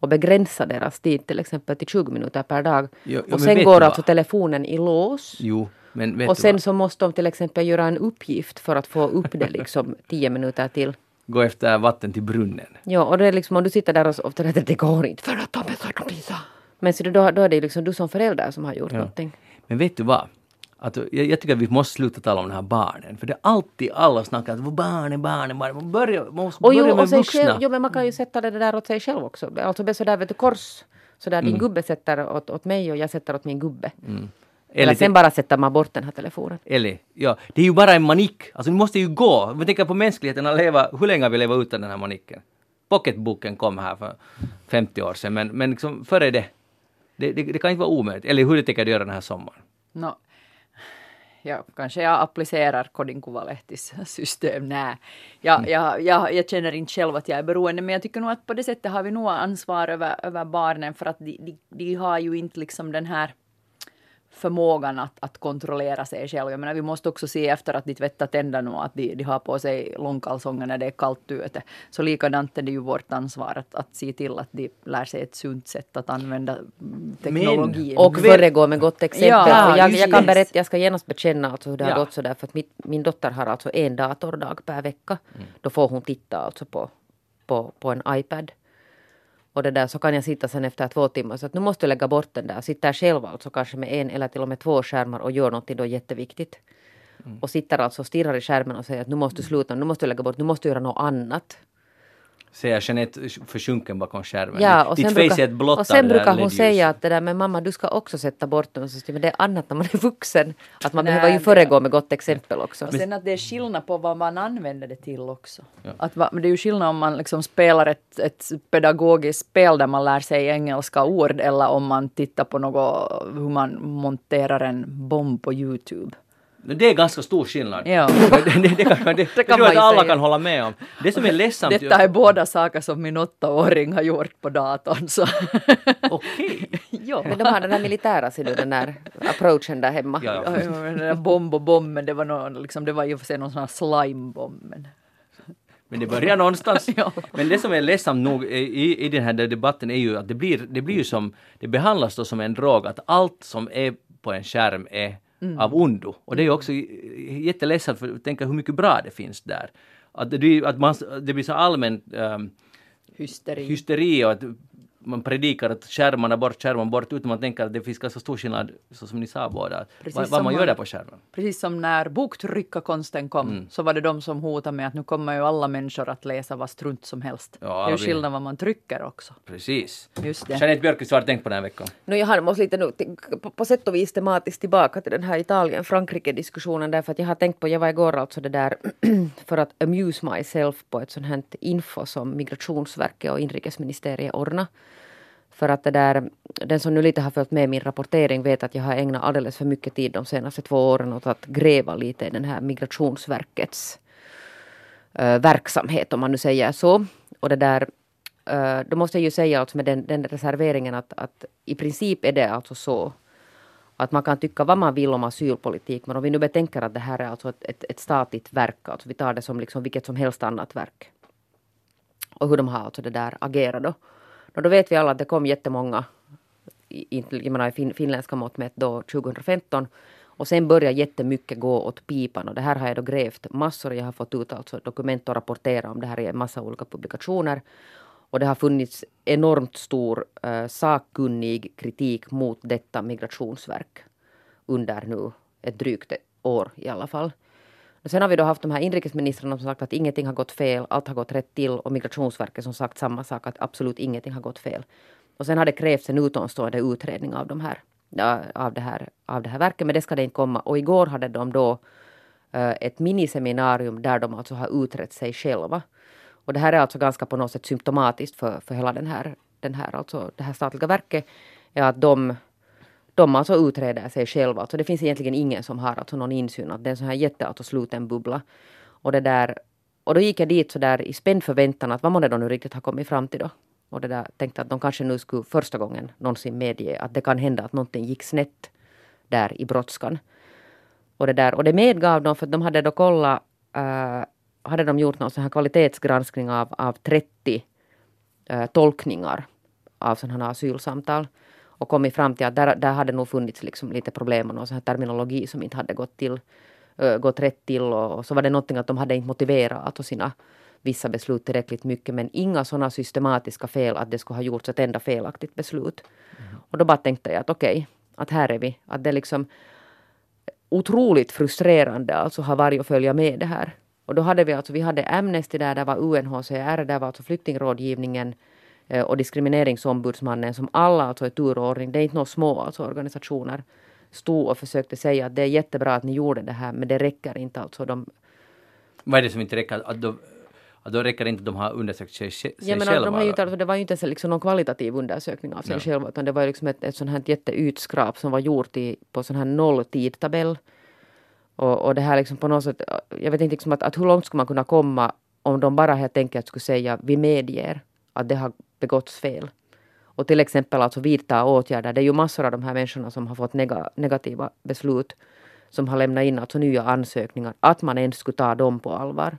och begränsa deras tid till exempel till 20 minuter per dag. Jo, jo, men och sen går alltså vad? telefonen i lås. Jo, men Och sen så måste de till exempel göra en uppgift för att få upp det liksom 10 minuter till. Gå efter vatten till brunnen. Ja, och det är liksom om du sitter där och så ofta det, det går inte för att de är så pisa. Men så då, då är det liksom du som förälder som har gjort Ja. någonting. Men vet du vad? Att, jag, jag tycker att vi måste sluta tala om de här barnen. För det är alltid alla snackar att barnen, barnen, barnen. Man, börjar, man måste Och börja jo, med och vuxna. själv, jo, men man kan ju sätta det där åt sig själv också. Alltså be sådär vet du kors. Så där Mm. din gubbe sätter åt, åt mig och jag sätter åt min gubbe. Eller, Eller, sen bara sätter man bort den här telefonen. eller, ja, det är ju bara en manik. Alltså, det måste ju gå. Om vi tänker på mänskligheten att leva, hur länge har vi levat utan den här maniken? Pocketboken kom här för 50 år sedan, men, men liksom före det. Det, det, det kan inte vara omöjligt. Eller hur det tänker du göra den här sommaren? No, ja, kanske jag applicerar Kodin Kuvalehtis system. Nej, jag, jag, jag, jag känner inte själv att jag är beroende, men jag tycker nog att på det sättet har vi nog ansvar över, över barnen för att de, de, de har ju inte liksom den här förmågan att, att kontrollera sig själv. Jag menar, vi måste också se efter att de tvättar tänderna och att de, de har på sig långkalsonger när det är kallt ute. Så likadant är det ju vårt ansvar att, att se till att de lär sig ett sunt sätt att använda mm, teknologin. Och föregå med gott exempel. Ja, jag, jag kan berätta, jag ska genast bekänna alltså hur det Ja. har gått sådär. För att mitt, min dotter har alltså en datordag per vecka. Då får hon titta alltså på, på, på en iPad. Och det där så kan jag sitta sen efter två timmar så att nu måste jag lägga bort den där. Sitter själv alltså kanske med en eller till och med två skärmar och gör någonting då jätteviktigt. Och sitter alltså och stirrar i skärmen och säger att nu måste du sluta, nu måste du lägga bort, nu måste du göra något annat. Säger Jeanette försjunken bakom skärmen. Ja, och Ditt sen, face brukar, är ett blått och sen brukar hon säga att det där med mamma du ska också sätta bort jag, men det är annat när man är vuxen. Att man Nej, behöver ju föregå med gott exempel också. Och sen att det är skillnad på vad man använder det till också. Att va, men det är ju skillnad om man liksom spelar ett, ett pedagogiskt spel där man lär sig engelska ord eller om man tittar på något, hur man monterar en bomb på Youtube. Det är ganska stor skillnad. Ja. det, det, det, kan, det, det kan tror jag ju att alla säga. kan hålla med om. Det som är ledsamt... Detta är båda saker som min åttaåring har gjort på datorn. Så. Okej. ja. Men de har den här militära ser du, den där approachen där hemma. Ja, ja. Den där bomb och bomben, det var, någon, liksom, det var ju för sig någon sån här slimebomb. Men... Men det börjar någonstans. Ja. Men det som är ledsamt nog i, i den här debatten är ju att det blir, det blir ju som, det behandlas då som en drog, att allt som är på en skärm är av ondo. Och det är också jätteledsamt för att tänka hur mycket bra det finns där. Att det, att man, det blir så allmänt um, Hysteri. hysteri och att man predikar att skärmarna bort, skärmarna bort, utan man tänker att det finns ganska stor skillnad, så som ni sa båda, vad, vad man gör där på skärmen. Precis som när boktryckarkonsten kom Mm. så var det de som hotade med att nu kommer ju alla människor att läsa vad strunt som helst. Ja, det är ju skillnad vad man trycker också. Precis. Just det. Jeanette Björkqvist, vad har du tänkt på den här veckan? No, jag har måste lite nu, på, på sätt och vis tematiskt tillbaka till den här Italien-Frankrike-diskussionen därför att jag har tänkt på, jag var igår alltså det där för att amuse myself på ett sånt här info som Migrationsverket och inrikesministeriet ordnar. För att det där, den som nu lite har följt med min rapportering vet att jag har ägnat alldeles för mycket tid de senaste två åren åt att gräva lite i den här Migrationsverkets eh, verksamhet om man nu säger så. Och det där, eh, då måste jag ju säga alltså med den, den reserveringen att, att i princip är det alltså så att man kan tycka vad man vill om asylpolitik men om vi nu betänker att det här är alltså ett, ett, ett statligt verk, alltså vi tar det som liksom vilket som helst annat verk. Och hur de har alltså det där agerat då. Och då vet vi alla att det kom jättemånga, i, i- jag menar i fin, finländska mått mätt då 2015 och sen började jättemycket gå åt pipan och det här har jag då grävt massor. Jag har fått ut alltså dokument och rapportera om det här i en massa olika publikationer. Och det har funnits enormt stor eh, sakkunnig kritik mot detta migrationsverk under nu ett drygt år i alla fall. Och sen har vi då haft de här inrikesministrarna som sagt att ingenting har gått fel, allt har gått rätt till och Migrationsverket som sagt samma sak att absolut ingenting har gått fel. Och sen har det krävts en utomstående utredning av, de här, av, det här, av det här verket men det ska det inte komma. Och igår hade de då eh, ett miniseminarium där de alltså har utrett sig själva. Och det här är alltså ganska på något sätt symptomatiskt för, för hela den här, den här, alltså det här statliga verket. Är att de, de alltså utreder sig själva. Alltså det finns egentligen ingen som har alltså någon insyn. Att det är en sån här jätteautosluten bubbla. Och, det där, och då gick jag dit så där i spänd förväntan att vad man de nu riktigt har kommit fram till då. Och det där tänkte att de kanske nu skulle första gången någonsin medge att det kan hända att någonting gick snett där i brådskan. Och det, där, och det medgav de för att de hade då kollat, eh, hade de gjort någon sån här kvalitetsgranskning av, av 30 eh, tolkningar av sådana här asylsamtal och kommit fram till att där, där hade nog funnits liksom lite problem och någon sån terminologi som inte hade gått, till, eh, gått rätt till och, och så var det någonting att de hade inte motiverat alltså sina vissa beslut tillräckligt mycket men inga sådana systematiska fel att det skulle ha gjorts ett enda felaktigt beslut. Och då bara tänkte jag att okej, att här är vi. Att det är liksom otroligt frustrerande alltså har varit att följa med det här. Och då hade vi alltså, vi hade Amnesty där, där var UNHCR, där var alltså flyktingrådgivningen och diskrimineringsombudsmannen som alla alltså i turordning, det är inte några små alltså organisationer, stod och försökte säga att det är jättebra att ni gjorde det här men det räcker inte alltså. De, Vad är det som inte räcker? Att att då räcker det inte att de har undersökt sig, sig jag menar, själva? de har ju alltså, det var ju inte ens liksom någon kvalitativ undersökning av sig Ja. själva utan det var liksom ett, ett sånt här jätteutskrap som var gjort i, på sån här nolltidtabell. Och, och det här liksom på något sätt, jag vet inte liksom att, att hur långt skulle man kunna komma om de bara helt enkelt skulle säga vi medger att det har begåtts fel. Och till exempel alltså vidta åtgärder. Det är ju massor av de här människorna som har fått nega, negativa beslut som har lämnat in alltså nya ansökningar. Att man ens skulle ta dem på allvar.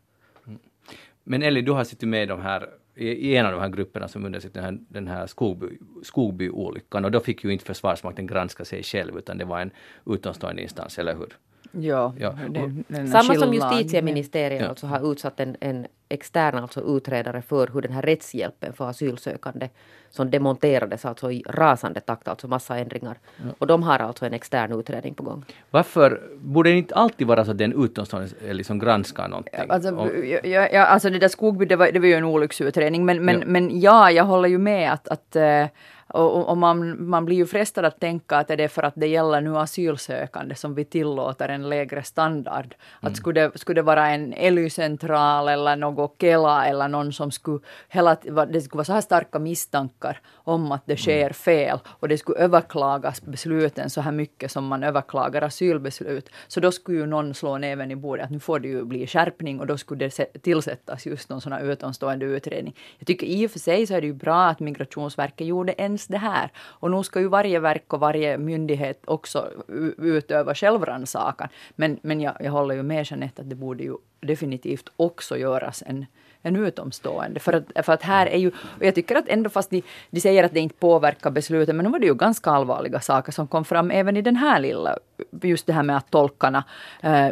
Men Ellie, du har suttit med i, de här, i, en av de här grupperna som undersökte den här, den här Skogby, Skogbyolyckan och då fick ju inte Försvarsmakten granska sig själv utan det var en utomstående instans, eller hur? Ja, Ja. det, det är en Samma som justitieministeriet Ja. alltså har utsatt en, en extern alltså utredare för hur den här rättshjälpen för asylsökande som demonterades alltså i rasande takt, alltså massa ändringar. Och de har alltså en extern utredning på gång. Varför borde det inte alltid vara så att den utomstående liksom granskar någonting? Alltså, Och- ja, ja, ja, alltså det där Skogby, det var, det var ju en olycksutredning. Men, men, Ja. men ja, jag håller ju med att, att eh, och, och man, man blir ju frestad att tänka att är det för att det gäller nu asylsökande som vi tillåter en lägre standard. Att skulle, det, skulle det vara en ELY-central eller något Kela eller någon som skulle hela, det skulle vara så här starka misstankar om att det sker fel och det skulle överklagas besluten så här mycket som man överklagar asylbeslut. Så då skulle ju någon slå näven i bordet att nu får det ju bli skärpning och då skulle det tillsättas just någon sån här utomstående utredning. Jag tycker i och för sig så är det ju bra att Migrationsverket gjorde ens det här. Och nu ska ju varje verk och varje myndighet också utöva självrannsakan. Men, men jag, jag håller ju med Jeanette att det borde ju definitivt också göras en en utomstående. För att, för att här är ju, och jag tycker att ändå fast de, de säger att det inte påverkar beslutet, men nu var det ju ganska allvarliga saker som kom fram även i den här lilla, just det här med att tolkarna äh,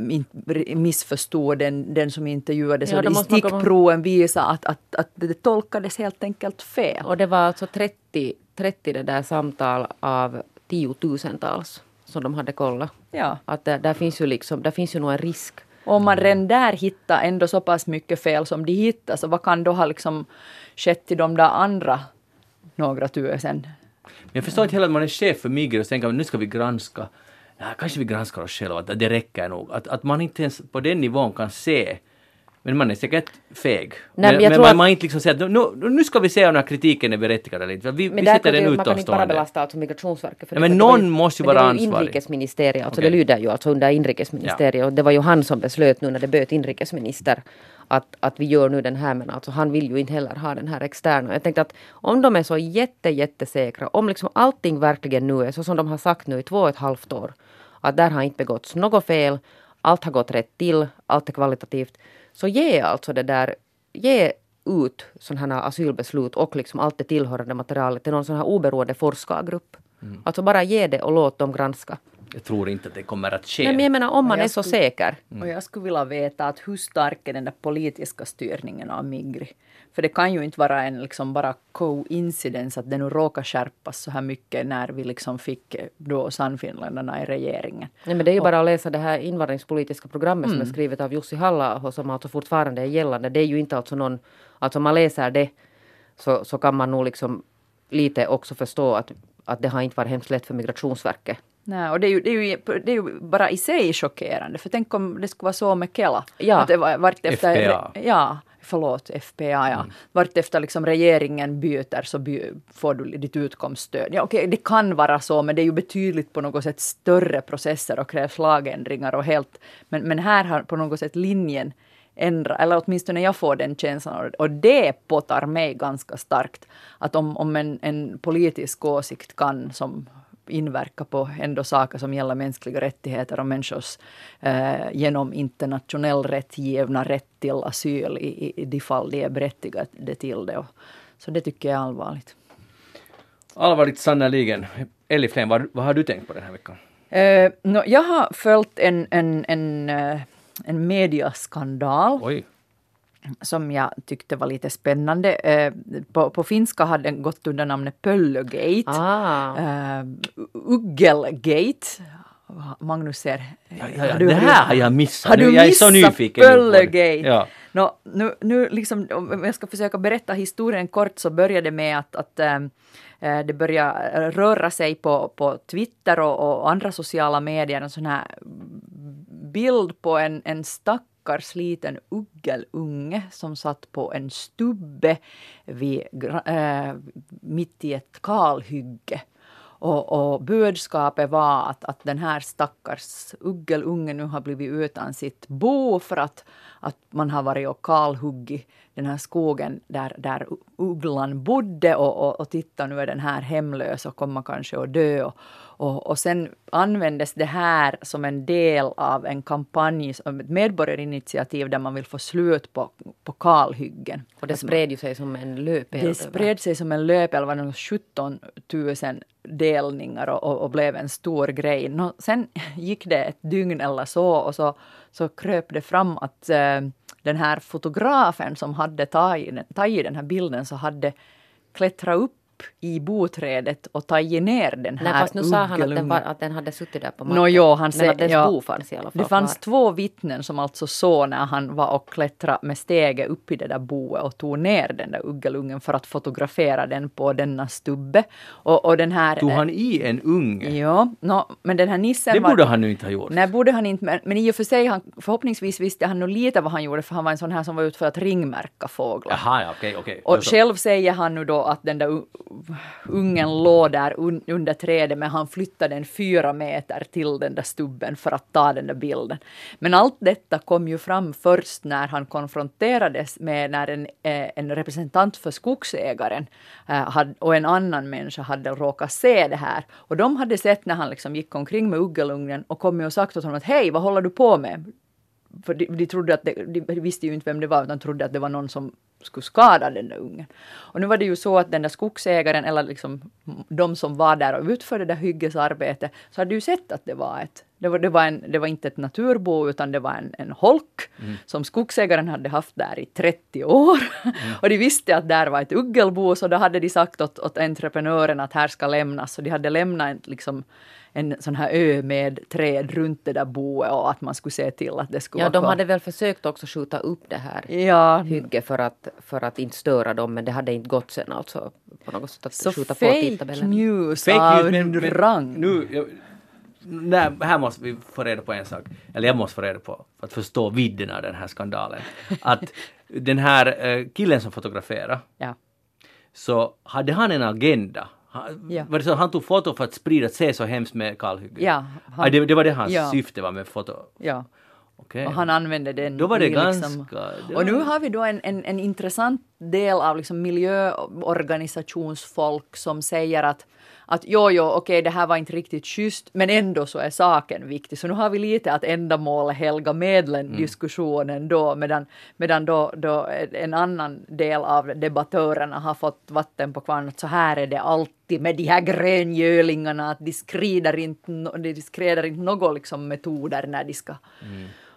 missförstod den, den som intervjuades. Ja, och i stickproven visade att, att, att det tolkades helt enkelt fel. Och det var alltså 30, 30 det där samtal av tiotusentals som de hade kollat. Ja. Att där, där finns ju liksom, där finns ju nog en risk om man redan där hittar ändå så pass mycket fel som de hittar, så vad kan då ha liksom skett till de där andra några tusen? Jag förstår inte heller att man är chef för Migros och tänker att nu ska vi granska. Ja, kanske vi granskar oss själva, att det räcker nog. Att, att man inte ens på den nivån kan se men man är säkert feg. Nej, men, men man, att... man inte liksom säger att nu, nu ska vi se om den här kritiken är berättigad eller inte. Vi, men vi sätter den Man kan inte bara belasta alltså Migrationsverket. För Nej, men någon ju, måste ju vara ansvarig. Men det är ju inrikesministeriet, alltså okay. det lyder ju alltså under inrikesministeriet. Ja. Och det var ju han som beslöt nu när det böt inrikesminister att, att vi gör nu den här men alltså han vill ju inte heller ha den här externa. Jag tänkte att om de är så jätte jättesäkra, om liksom allting verkligen nu är så som de har sagt nu i två och ett halvt år, att där har inte begåtts något fel, allt har gått rätt till, allt är kvalitativt så ge alltså det där, ge ut sådana här asylbeslut och liksom allt det tillhörande materialet till någon sån här oberoende forskargrupp. Mm. Alltså bara ge det och låt dem granska. Jag tror inte att det kommer att ske. Men jag menar om man är så säker. Mm. Och jag skulle vilja veta att hur stark är den där politiska styrningen av Migri? För det kan ju inte vara en liksom bara coincidence att det nu råkar skärpas så här mycket när vi liksom fick då Sannfinländarna i regeringen. Nej men det är ju bara att läsa det här invandringspolitiska programmet mm. som är mm. skrivet av Jussi halla som alltså fortfarande är gällande. Det är ju inte alltså någon, alltså om man läser det så, så kan man nog liksom lite också förstå att, att det har inte varit hemskt lätt för Migrationsverket Nej, och det är, ju, det, är ju, det är ju bara i sig chockerande. För tänk om det skulle vara så med Kela. Ja. Att det var, vart efter, FPA. Ja, förlåt, FPA, ja. Mm. Vart efter liksom regeringen byter så by, får du ditt utkomststöd. Ja, okej, det kan vara så, men det är ju betydligt på något sätt större processer och krävs lagändringar och helt... Men, men här har på något sätt linjen ändra, eller åtminstone jag får den känslan och det påtar mig ganska starkt. Att om, om en, en politisk åsikt kan, som inverka på ändå saker som gäller mänskliga rättigheter och människors eh, genom internationell rätt givna rätt till asyl i, i de fall de är berättigade till det. Och, så det tycker jag är allvarligt. Allvarligt sannerligen. Elli Flen, vad, vad, har du tänkt på den här veckan? Eh, no, jag har följt en, en, en, eh, en mediaskandal. Oj som jag tyckte var lite spännande. Eh, på, på finska hade den gått under namnet Pöllögate. Ah. Uh, Uggelgate. Magnus ser... Ja, ja, ja. det här har jag missat. Har du jag är så nyfiken. Pöllögate? Ja. No, nu, nu liksom, om jag ska försöka berätta historien kort så började det med att, att äh, det började röra sig på, på Twitter och, och andra sociala medier en sån här bild på en, en stack stackars liten uggelunge som satt på en stubbe vid, äh, mitt i ett kalhygge. Och, och budskapet var att, att den här stackars uggelungen nu har blivit utan sitt bo för att, att man har varit och kalhuggit den här skogen där, där ugglan bodde och, och, och titta nu är den här hemlös och kommer kanske att dö. Och, och, och sen användes det här som en del av en kampanj, ett medborgarinitiativ där man vill få slut på, på kalhyggen. Och det spred ju sig som en löpeld? Det spred sig som en löpeld, var 17 000 delningar och, och, och, blev en stor grej. Nå, sen gick det ett dygn eller så och så, så kröp det fram att äh, den här fotografen som hade tagit, tagit den här bilden så hade klättrat upp i boträdet och tagit ner den här Nej, fast nu sa han att den, var, att den hade suttit där på marken. No, jo, han Men att dess ja, bo fanns i alla fall Det fanns kvar. två vittnen som alltså såg när han var och klättrade med steget upp i det där boet och tog ner den där uggelungen för att fotografera den på denna stubbe. Och, och den här... Tog han i en unge? Ja, no, men den här nissen Det borde var, han nu inte ha gjort. Nej, borde han inte. Men, men i och för sig, han, förhoppningsvis visste han nog lite vad han gjorde för han var en sån här som var ute för att ringmärka fåglar. Jaha, ja, okej, okej. Och själv säger han nu då att den där ungen låg där un under trädet men han flyttade den fyra meter till den där stubben för att ta den där bilden. Men allt detta kom ju fram först när han konfronterades med när en, eh, en representant för skogsägaren eh, hade, och en annan människa hade råkat se det här. Och de hade sett när han liksom gick omkring med uggelugnen och kommit och sagt åt honom att hej, vad håller du på med? för de, de trodde att det, de visste ju inte vem det var utan trodde att det var någon som skulle skada den där ungen. Och nu var det ju så att den där skogsägaren eller liksom de som var där och utförde det där hyggesarbetet så hade ju sett att det var ett det var, det var, en, det var inte ett naturbo utan det var en, en holk mm. som skogsägaren hade haft där i 30 år. Mm. och de visste att där var ett uggelbo så då hade de sagt åt, åt entreprenören att här ska lämnas. Så de hade lämnat en, liksom, en sån här ö med träd runt det där boet och att man skulle se till att det skulle Ja, de hade väl försökt också skjuta upp det här Ja, hygge för att, för att inte störa dem men det hade inte gått sen alltså på något sätt att så skjuta på tidtabellen. news Fake av news, men, men rang. nu, jag, nej, här måste vi få reda på en sak. Eller jag måste få reda på, för att förstå vidden av den här skandalen. Att den här eh, killen som fotograferade, Ja. så hade han en agenda. Han, Ja. Var det så att han tog foto för att sprida att se så hemskt med kalhyggen? Ja, han- ah, det, det var det hans Ja. syfte var med foto? ja. Okej. Och han använde den Då var det i ganska... det Och nu var- har vi då en, en, en intressant del av liksom miljöorganisationsfolk som säger att att jo, jo, okej, det här var inte riktigt schysst, men ändå så är saken viktig. Så nu har vi lite att ändamålet helga medlen Mm. diskussionen då, medan, medan då, då en annan del av debattörerna har fått vatten på kvarn. Att så här är det alltid med de här gröngölingarna, att de skrider inte, de skrider inte några liksom metoder när de ska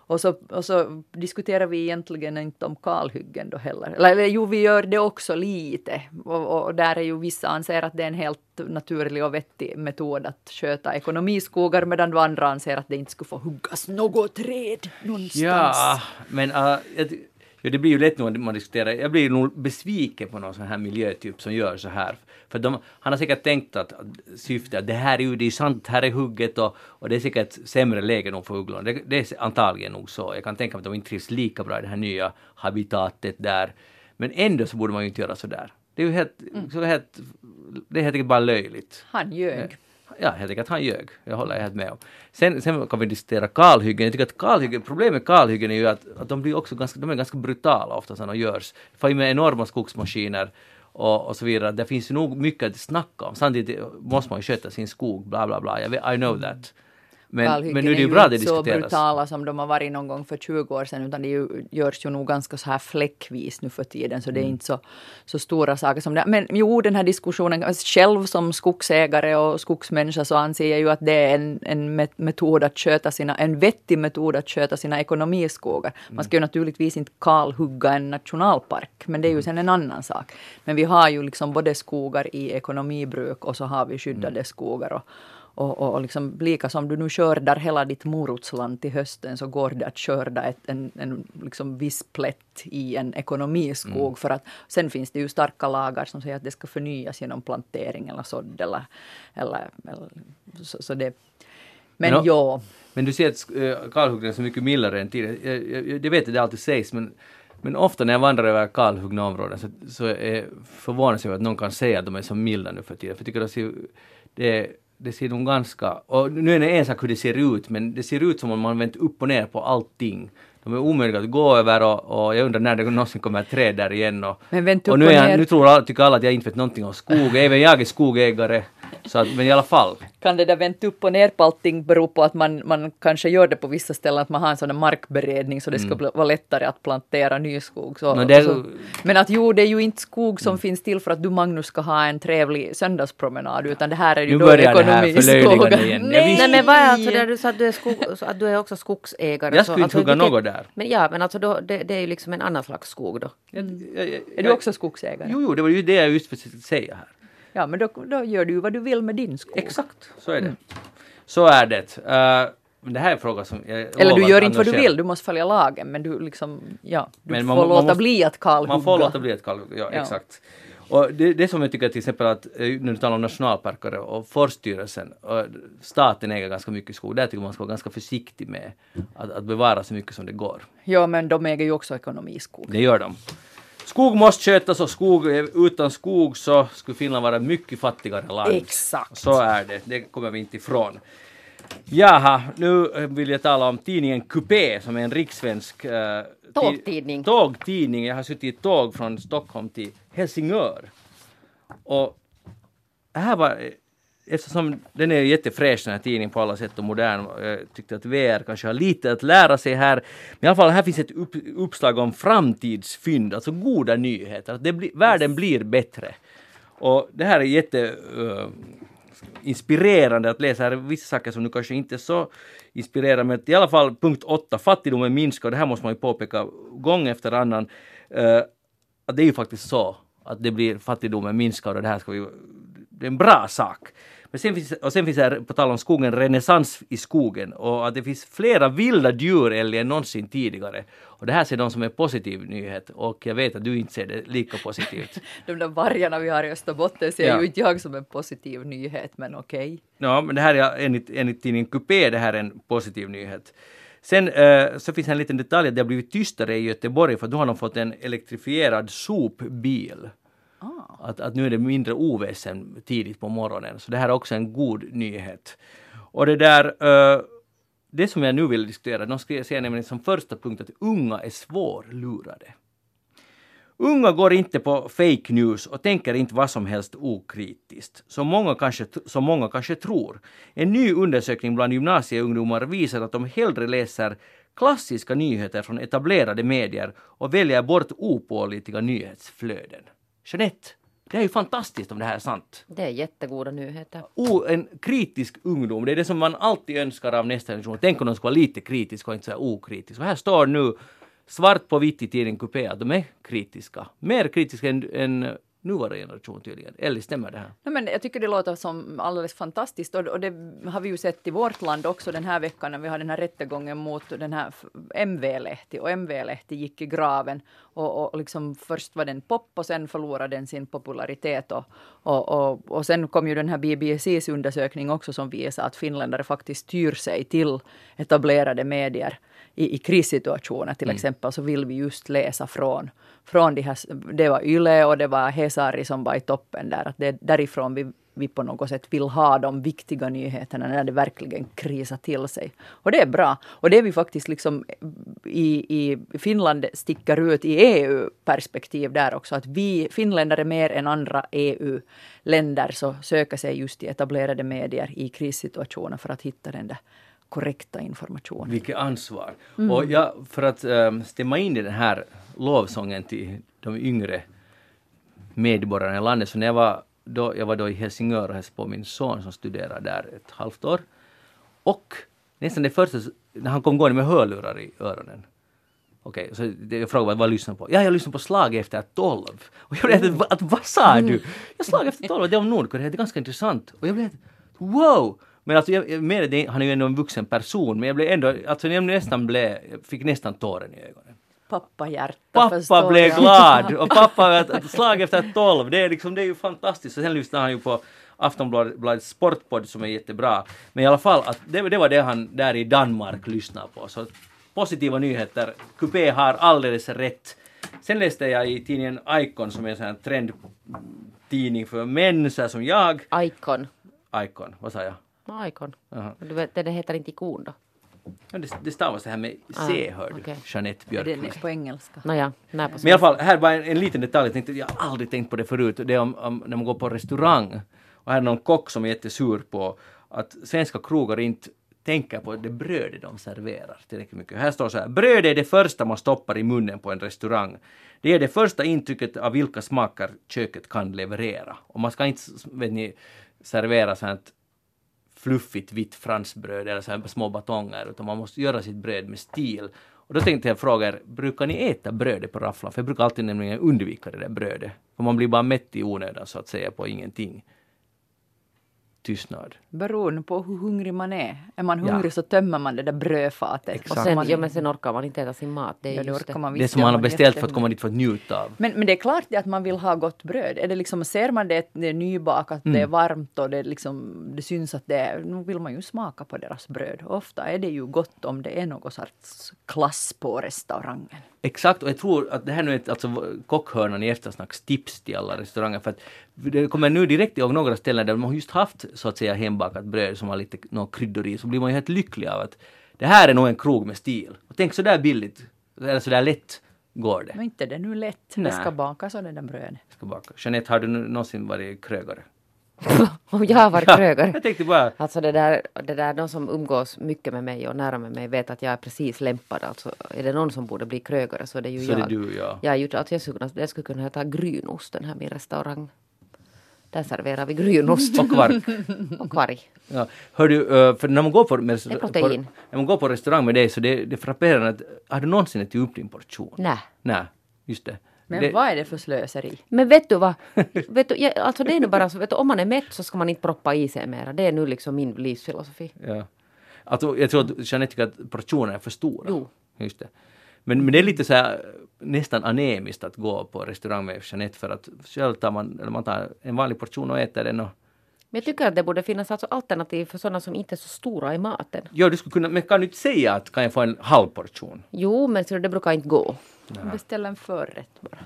och så, och så diskuterar vi egentligen inte om kalhyggen då heller. Eller, jo, vi gör det också lite. Och, och där är ju vissa anser att det är en helt naturlig och vettig metod att sköta ekonomiskogar medan andra anser att det inte skulle få huggas något träd någonstans. Ja, men uh, jag, ja, det blir ju lätt när man diskuterar. Jag blir nog besviken på någon sån här miljötyp som gör så här. För de, han har säkert tänkt att syftet att det här är ju det är sant, här är hugget och, och det är säkert sämre läge nog för ugglorna. Det, det är antagligen nog så. Jag kan tänka mig att de inte trivs lika bra i det här nya habitatet där. Men ändå så borde man ju inte göra så där. Det är ju helt, så helt, det är helt enkelt bara löjligt. Han ljög. Ja, helt enkelt han ljög. Jag håller helt med om. Sen, sen kan vi diskutera kalhyggen. Jag tycker att kalhyggen, problemet med kalhyggen är ju att, att de blir också ganska, de är ganska brutala ofta när de görs. För med enorma skogsmaskiner och, och så vidare. Det finns ju nog mycket att snacka om. Samtidigt måste man ju sköta sin skog, bla bla bla. Jag vet, I know that. Men, men nu är det ju ju bra att det inte så diskuteras. brutala som de har varit någon gång för 20 år sedan utan det ju, görs ju nog ganska så här fläckvis nu för tiden så det är Mm. inte så, så stora saker som det Men jo, den här diskussionen, själv som skogsägare och skogsmänniska så anser jag ju att det är en, en met- metod att sköta sina, en vettig metod att sköta sina ekonomiskogar. Mm. Man ska ju naturligtvis inte kalhugga en nationalpark men det är ju sen en annan sak. Men vi har ju liksom både skogar i ekonomibruk och så har vi skyddade Mm. skogar och, och, och, liksom, lika som du nu skördar hela ditt morotsland till hösten så går det att skörda ett, en, en liksom viss plätt i en ekonomiskog. Mm. För att, sen finns det ju starka lagar som säger att det ska förnyas genom plantering eller sådd. Eller, eller, eller, så, så det, men Men, ja, Men du ser att äh, kalhuggen är så mycket mildare än tidigare. Jag, vet att det alltid sägs men, men ofta när jag vandrar över kalhuggna områden så, så är förvånas jag över att någon kan säga att de är så milda nu för tiden. För jag tycker det ser, det, det ser nog ganska... Och nu är det en sak hur det ser ut men det ser ut som om man vänt upp och ner på allting. De är omöjliga att gå över och, och jag undrar när det någonsin kommer ett träd där igen. Och, Men vänt upp och nu, är jag, ner. nu tror alla, tycker alla att jag inte vet någonting om skog. Även jag är skogägare. Så att, men i alla fall. kan det där vänta upp och ner på allting bero på att man, man kanske gör det på vissa ställen, att man har en sån markberedning så det ska bli, vara lättare att plantera ny skog. Så, Mm. No, det- så, men att jo, det är ju inte skog som finns till för att du Magnus ska ha en trevlig söndagspromenad, utan det här är ju Nu då förlöjligande igen. Nej! men vad är alltså det du sa att du är, skog, så att du är också skogsägare? Jag så, skulle inte alltså, hugga vilket- något där. Men ja, men alltså då, det, det är ju liksom en annan slags skog då. Jag, jag, jag, Är du också skogsägare? Jo, jo, det var ju det jag just försökte säga här. Ja, men då, då gör du vad du vill med din skog. Exakt, så är det. Så är det. Uh, men det här är en fråga som jag Eller du gör inte vad du vill, du måste följa lagen, men du liksom, ja, du Men får man- låta måste- bli att kalhugga. Man får låta bli att kalla ja, Ja. exakt. Och det, det som jag tycker till exempel att, eh, när du talar om nationalparker och Forststyrelsen, och staten äger ganska mycket skog, där tycker man ska vara ganska försiktig med att, att bevara så mycket som det går. Ja, men de äger ju också ekonomiskog. Det gör de. Skog måste skötas och skog, utan skog så skulle Finland vara mycket fattigare land. Exakt. Så är det, det kommer vi inte ifrån. Jaha, nu vill jag tala om tidningen Coupé som är en rikssvensk eh, ti- Tågtidning. Tågtidning. Jag har suttit i tåg från Stockholm till Helsingör. Och här var, eftersom den är jättefräsch den här tidningen på alla sätt och modern. Jag tyckte att VR kanske har lite att lära sig här. Men i alla fall här finns ett upp, uppslag om framtidsfynd, alltså goda nyheter. Att det bli, världen blir bättre. Och det här är jätte uh, inspirerande att läsa. Här vissa saker som nu kanske inte är så inspirerande, men i alla fall punkt 8, fattigdomen minskar. Och det här måste man ju påpeka gång efter annan. Uh, att det är ju faktiskt så att det blir fattigdomen minskar och det här ska vi det är en bra sak. Men sen finns, och sen finns det på tal om skogen, renässans i skogen och att det finns flera vilda djurälgar än någonsin tidigare. Och det här ser de som en positiv nyhet och jag vet att du inte ser det lika positivt. de där vargarna vi har i Österbotten ser Ja. ju inte jag som en positiv nyhet, men okej. Ja, men det här är enligt, enligt tidningen Coupé, det här är en positiv nyhet. Sen eh, så finns en liten detalj att det har blivit tystare i Göteborg för då har de fått en elektrifierad sopbil. Ah. Att, att nu är det mindre oväsen tidigt på morgonen. Så det här är också en god nyhet. Och det där, eh, det som jag nu vill diskutera, de ser jag nämligen som första punkt att unga är svårlurade. Unga går inte på fake news och tänker inte vad som helst okritiskt, som många kanske, som många kanske tror. En ny undersökning bland gymnasieungdomar visar att de hellre läser klassiska nyheter från etablerade medier och väljer bort opålitliga nyhetsflöden. Jeanette, det är ju fantastiskt om det här är sant. Det är jättegoda nyheter. O, en kritisk ungdom, det är det som man alltid önskar av nästa generation. Tänk om de skulle vara lite kritiska och inte så här okritiska. Och här står nu svart på vitt i tidningen Coupé att de är kritiska. Mer kritiska än, än nuvarande generation tydligen. Eller stämmer det här? No, men jag tycker det låter som alldeles fantastiskt och, och det har vi ju sett i vårt land också den här veckan när vi har den här rättegången mot den här MV-Lehti och MV-Lehti gick i graven och, och liksom först var den pop och sen förlorade den sin popularitet och, och, och, och sen kom ju den här BBCs undersökning också som visar att finländare faktiskt styr sig till etablerade medier i, i krissituationer till exempel så vill vi just läsa från, från de här, det var Yle och det var Hesari som var i toppen där, att det är därifrån vi, vi på något sätt vill ha de viktiga nyheterna när det verkligen krisar till sig. Och det är bra. Och det är vi faktiskt liksom i, i Finland sticker ut i EU-perspektiv där också, att vi finländare mer än andra EU-länder så söker sig just till etablerade medier i krissituationer för att hitta den där korrekta information. Vilket ansvar. Och jag, för att um, stämma in i den här lovsången till de yngre medborgarna i landet, så när jag var då, jag var då i Helsingör och hälsade på min son som studerar där ett halvt år. Och nästan det första, när han kom gående med hörlurar i öronen. Okej, så det, jag frågade vad, vad lyssnar på? Ja, jag lyssnar på Slag efter tolv. Och jag blev att, att vad sa du? Jag Slag efter tolv, det är om Nordkorea, det är ganska intressant. Och jag blev wow! Men alltså, jag, det, han är ju ändå en vuxen person, men jag blev ändå, alltså jag nästan blev, fick nästan tåren i ögonen. Pappa hjärta Pappa blev jag. glad och pappa slag efter tolv, det är liksom, det är ju fantastiskt. Och sen lyssnar han ju på Aftonbladets sportpodd som är jättebra. Men i alla fall, att det, det var det han där i Danmark lyssnade på. Så positiva nyheter. Coupé har alldeles rätt. Sen läste jag i tidningen Icon som är en sån här trendtidning för män så här som jag. Icon. Icon, vad sa jag? Icon. Vet, det heter inte ikon då? Ja, det, det stavas det här med Ah, C hör du, okej. Jeanette Är det Björkqvist. på engelska? Nåja, när på Men i alla fall, här var en, en liten detalj, jag, tänkte, jag har aldrig tänkt på det förut, det är om, om när man går på restaurang och här är någon kock som är jättesur på att svenska krogar inte tänker på det brödet de serverar tillräckligt mycket. Här står så här, bröd är det första man stoppar i munnen på en restaurang. Det är det första intrycket av vilka smaker köket kan leverera. Och man ska inte, vet ni, servera sånt fluffigt vitt fransbröd eller så här små batonger utan man måste göra sitt bröd med stil. Och då tänkte jag fråga er, brukar ni äta brödet på rafflan? För jag brukar alltid nämligen undvika det där brödet. För man blir bara mätt i onödan så att säga på ingenting. Tystnad. Beroende på hur hungrig man är. Är man Ja. hungrig så tömmer man det där brödfatet. Exakt. Och så sen, man, ja, men sen orkar man inte äta sin mat. Det är ja, det just det. man Det som man har beställt för att komma dit för att njuta av. Men, men det är klart det att man vill ha gott bröd. Är det liksom, ser man det, det är nybakat, det är varmt och det, liksom, det syns att det är, nu vill man ju smaka på deras bröd. Ofta är det ju gott om det är någon sorts klass på restaurangen. Exakt, och jag tror att det här nu är ett, alltså kockhörnan i eftersnackstips till alla restauranger. För att det kommer nu direkt ihåg några ställen där har just haft så att säga hembakat bröd som har lite någon kryddor i, så blir man ju helt lycklig av att det här är nog en krog med stil. Och tänk så där billigt, eller så där lätt går det. Men inte det nu lätt. Nej. Det ska bakas och det där brödet. Ska baka. Jeanette, har du någonsin varit krögare? Om jag har varit krögare. Jag tänkte bara, Alltså det där, det där, de som umgås mycket med mig och nära med mig vet att jag är precis lämpad. Alltså är det någon som borde bli krögare så är det ju så jag. det du ja. Jag, är ju, alltså jag, skulle kunna, jag skulle kunna heta Grynost, den här min restaurang. Där serverar vi grynost Och kvark. och kvarg. Ja. Hör du, eh, för när man går på, med, på, när man går på restaurang med dig så det, det frapperande att har du någonsin ätit upp din portion? Nej. Nej, just det. Men det, vad är det för slöseri? Men vet du vad? vet du, jag, alltså det är nu bara så, vet du, om man är mätt så ska man inte proppa i sig mera. Det är nu liksom min livsfilosofi. Ja. Alltså, jag tror att Jeanette tycker att portionerna är för stora. Jo. Just det. Men, men det är lite så här nästan anemiskt att gå på restaurang med Jeanette för att själv tar man, eller man tar en vanlig portion och äter den och Men jag tycker att det borde finnas alltså alternativ för sådana som inte är så stora i maten. Ja, du skulle kunna, men kan du inte säga att kan jag få en halv portion? Jo, men så det brukar inte gå. Beställ en förrätt bara.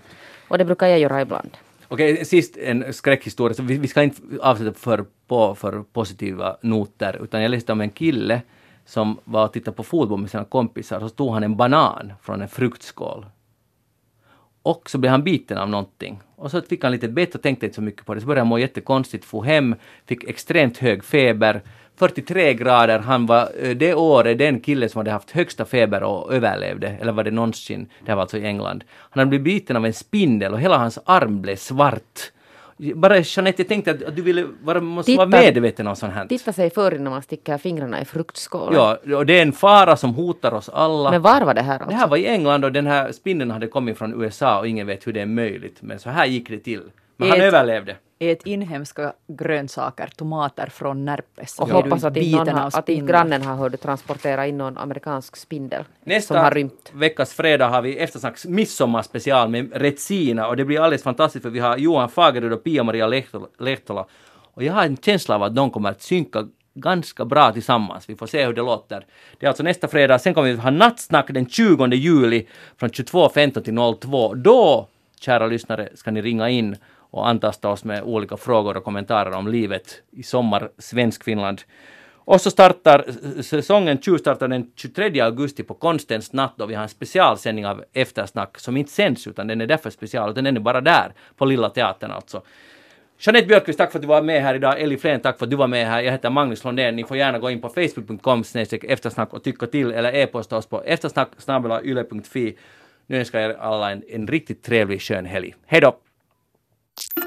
Och det brukar jag göra ibland. Okej, sist en skräckhistoria. Så vi, vi ska inte avsluta för, på för positiva noter, utan jag läste om en kille som var och tittade på fotboll med sina kompisar och så tog han en banan från en fruktskål. Och så blev han biten av någonting. Och så fick han lite bett och tänkte inte så mycket på det. Så började han må jättekonstigt, få hem, fick extremt hög feber. 43 grader, han var eh, det året den killen som hade haft högsta feber och överlevde, eller var det någonsin, det här var alltså i England. Han hade blivit biten av en spindel och hela hans arm blev svart. Bara Jeanette, jag tänkte att, du ville vara, måste Titta. vara medveten om sånt här. Titta sig för innan man sticker fingrarna i fruktskålen. Ja, och det är en fara som hotar oss alla. Men var var det här alltså? Det här var i England och den här spindeln hade kommit från USA och ingen vet hur det är möjligt. Men så här gick det till. Men han överlevde. Ät inhemska grönsaker, tomater från Närpes. Och hoppas att inte, någon att inte grannen har hört transportera in någon amerikansk spindel som Nästa har rymt. veckas fredag har vi eftersnacks midsommarspecial med Retsina och det blir alldeles fantastiskt för vi har Johan Fagerud och Pia-Maria Lehtola. Och jag har en känsla av att de kommer att synka ganska bra tillsammans. Vi får se hur det låter. Det är alltså nästa fredag. Sen kommer vi ha nattsnack den 20 juli från 22.15 till 02. Då, kära lyssnare, ska ni ringa in och antasta oss med olika frågor och kommentarer om livet i sommar Svensk-Finland. Och så startar säsongen 20 startar den 23 augusti på Konstens natt då vi har en specialsändning av Eftersnack som inte sänds utan den är därför special utan den är bara där på Lilla Teatern alltså. Jeanette Björkqvist, tack för att du var med här idag. Elli Flen, tack för att du var med här. Jag heter Magnus Lundén. Ni får gärna gå in på facebook.com eftersnack och tycka till eller e-posta oss på eftersnack yle.fi. Nu önskar jag er alla en, en riktigt trevlig skön helg. Hej då! you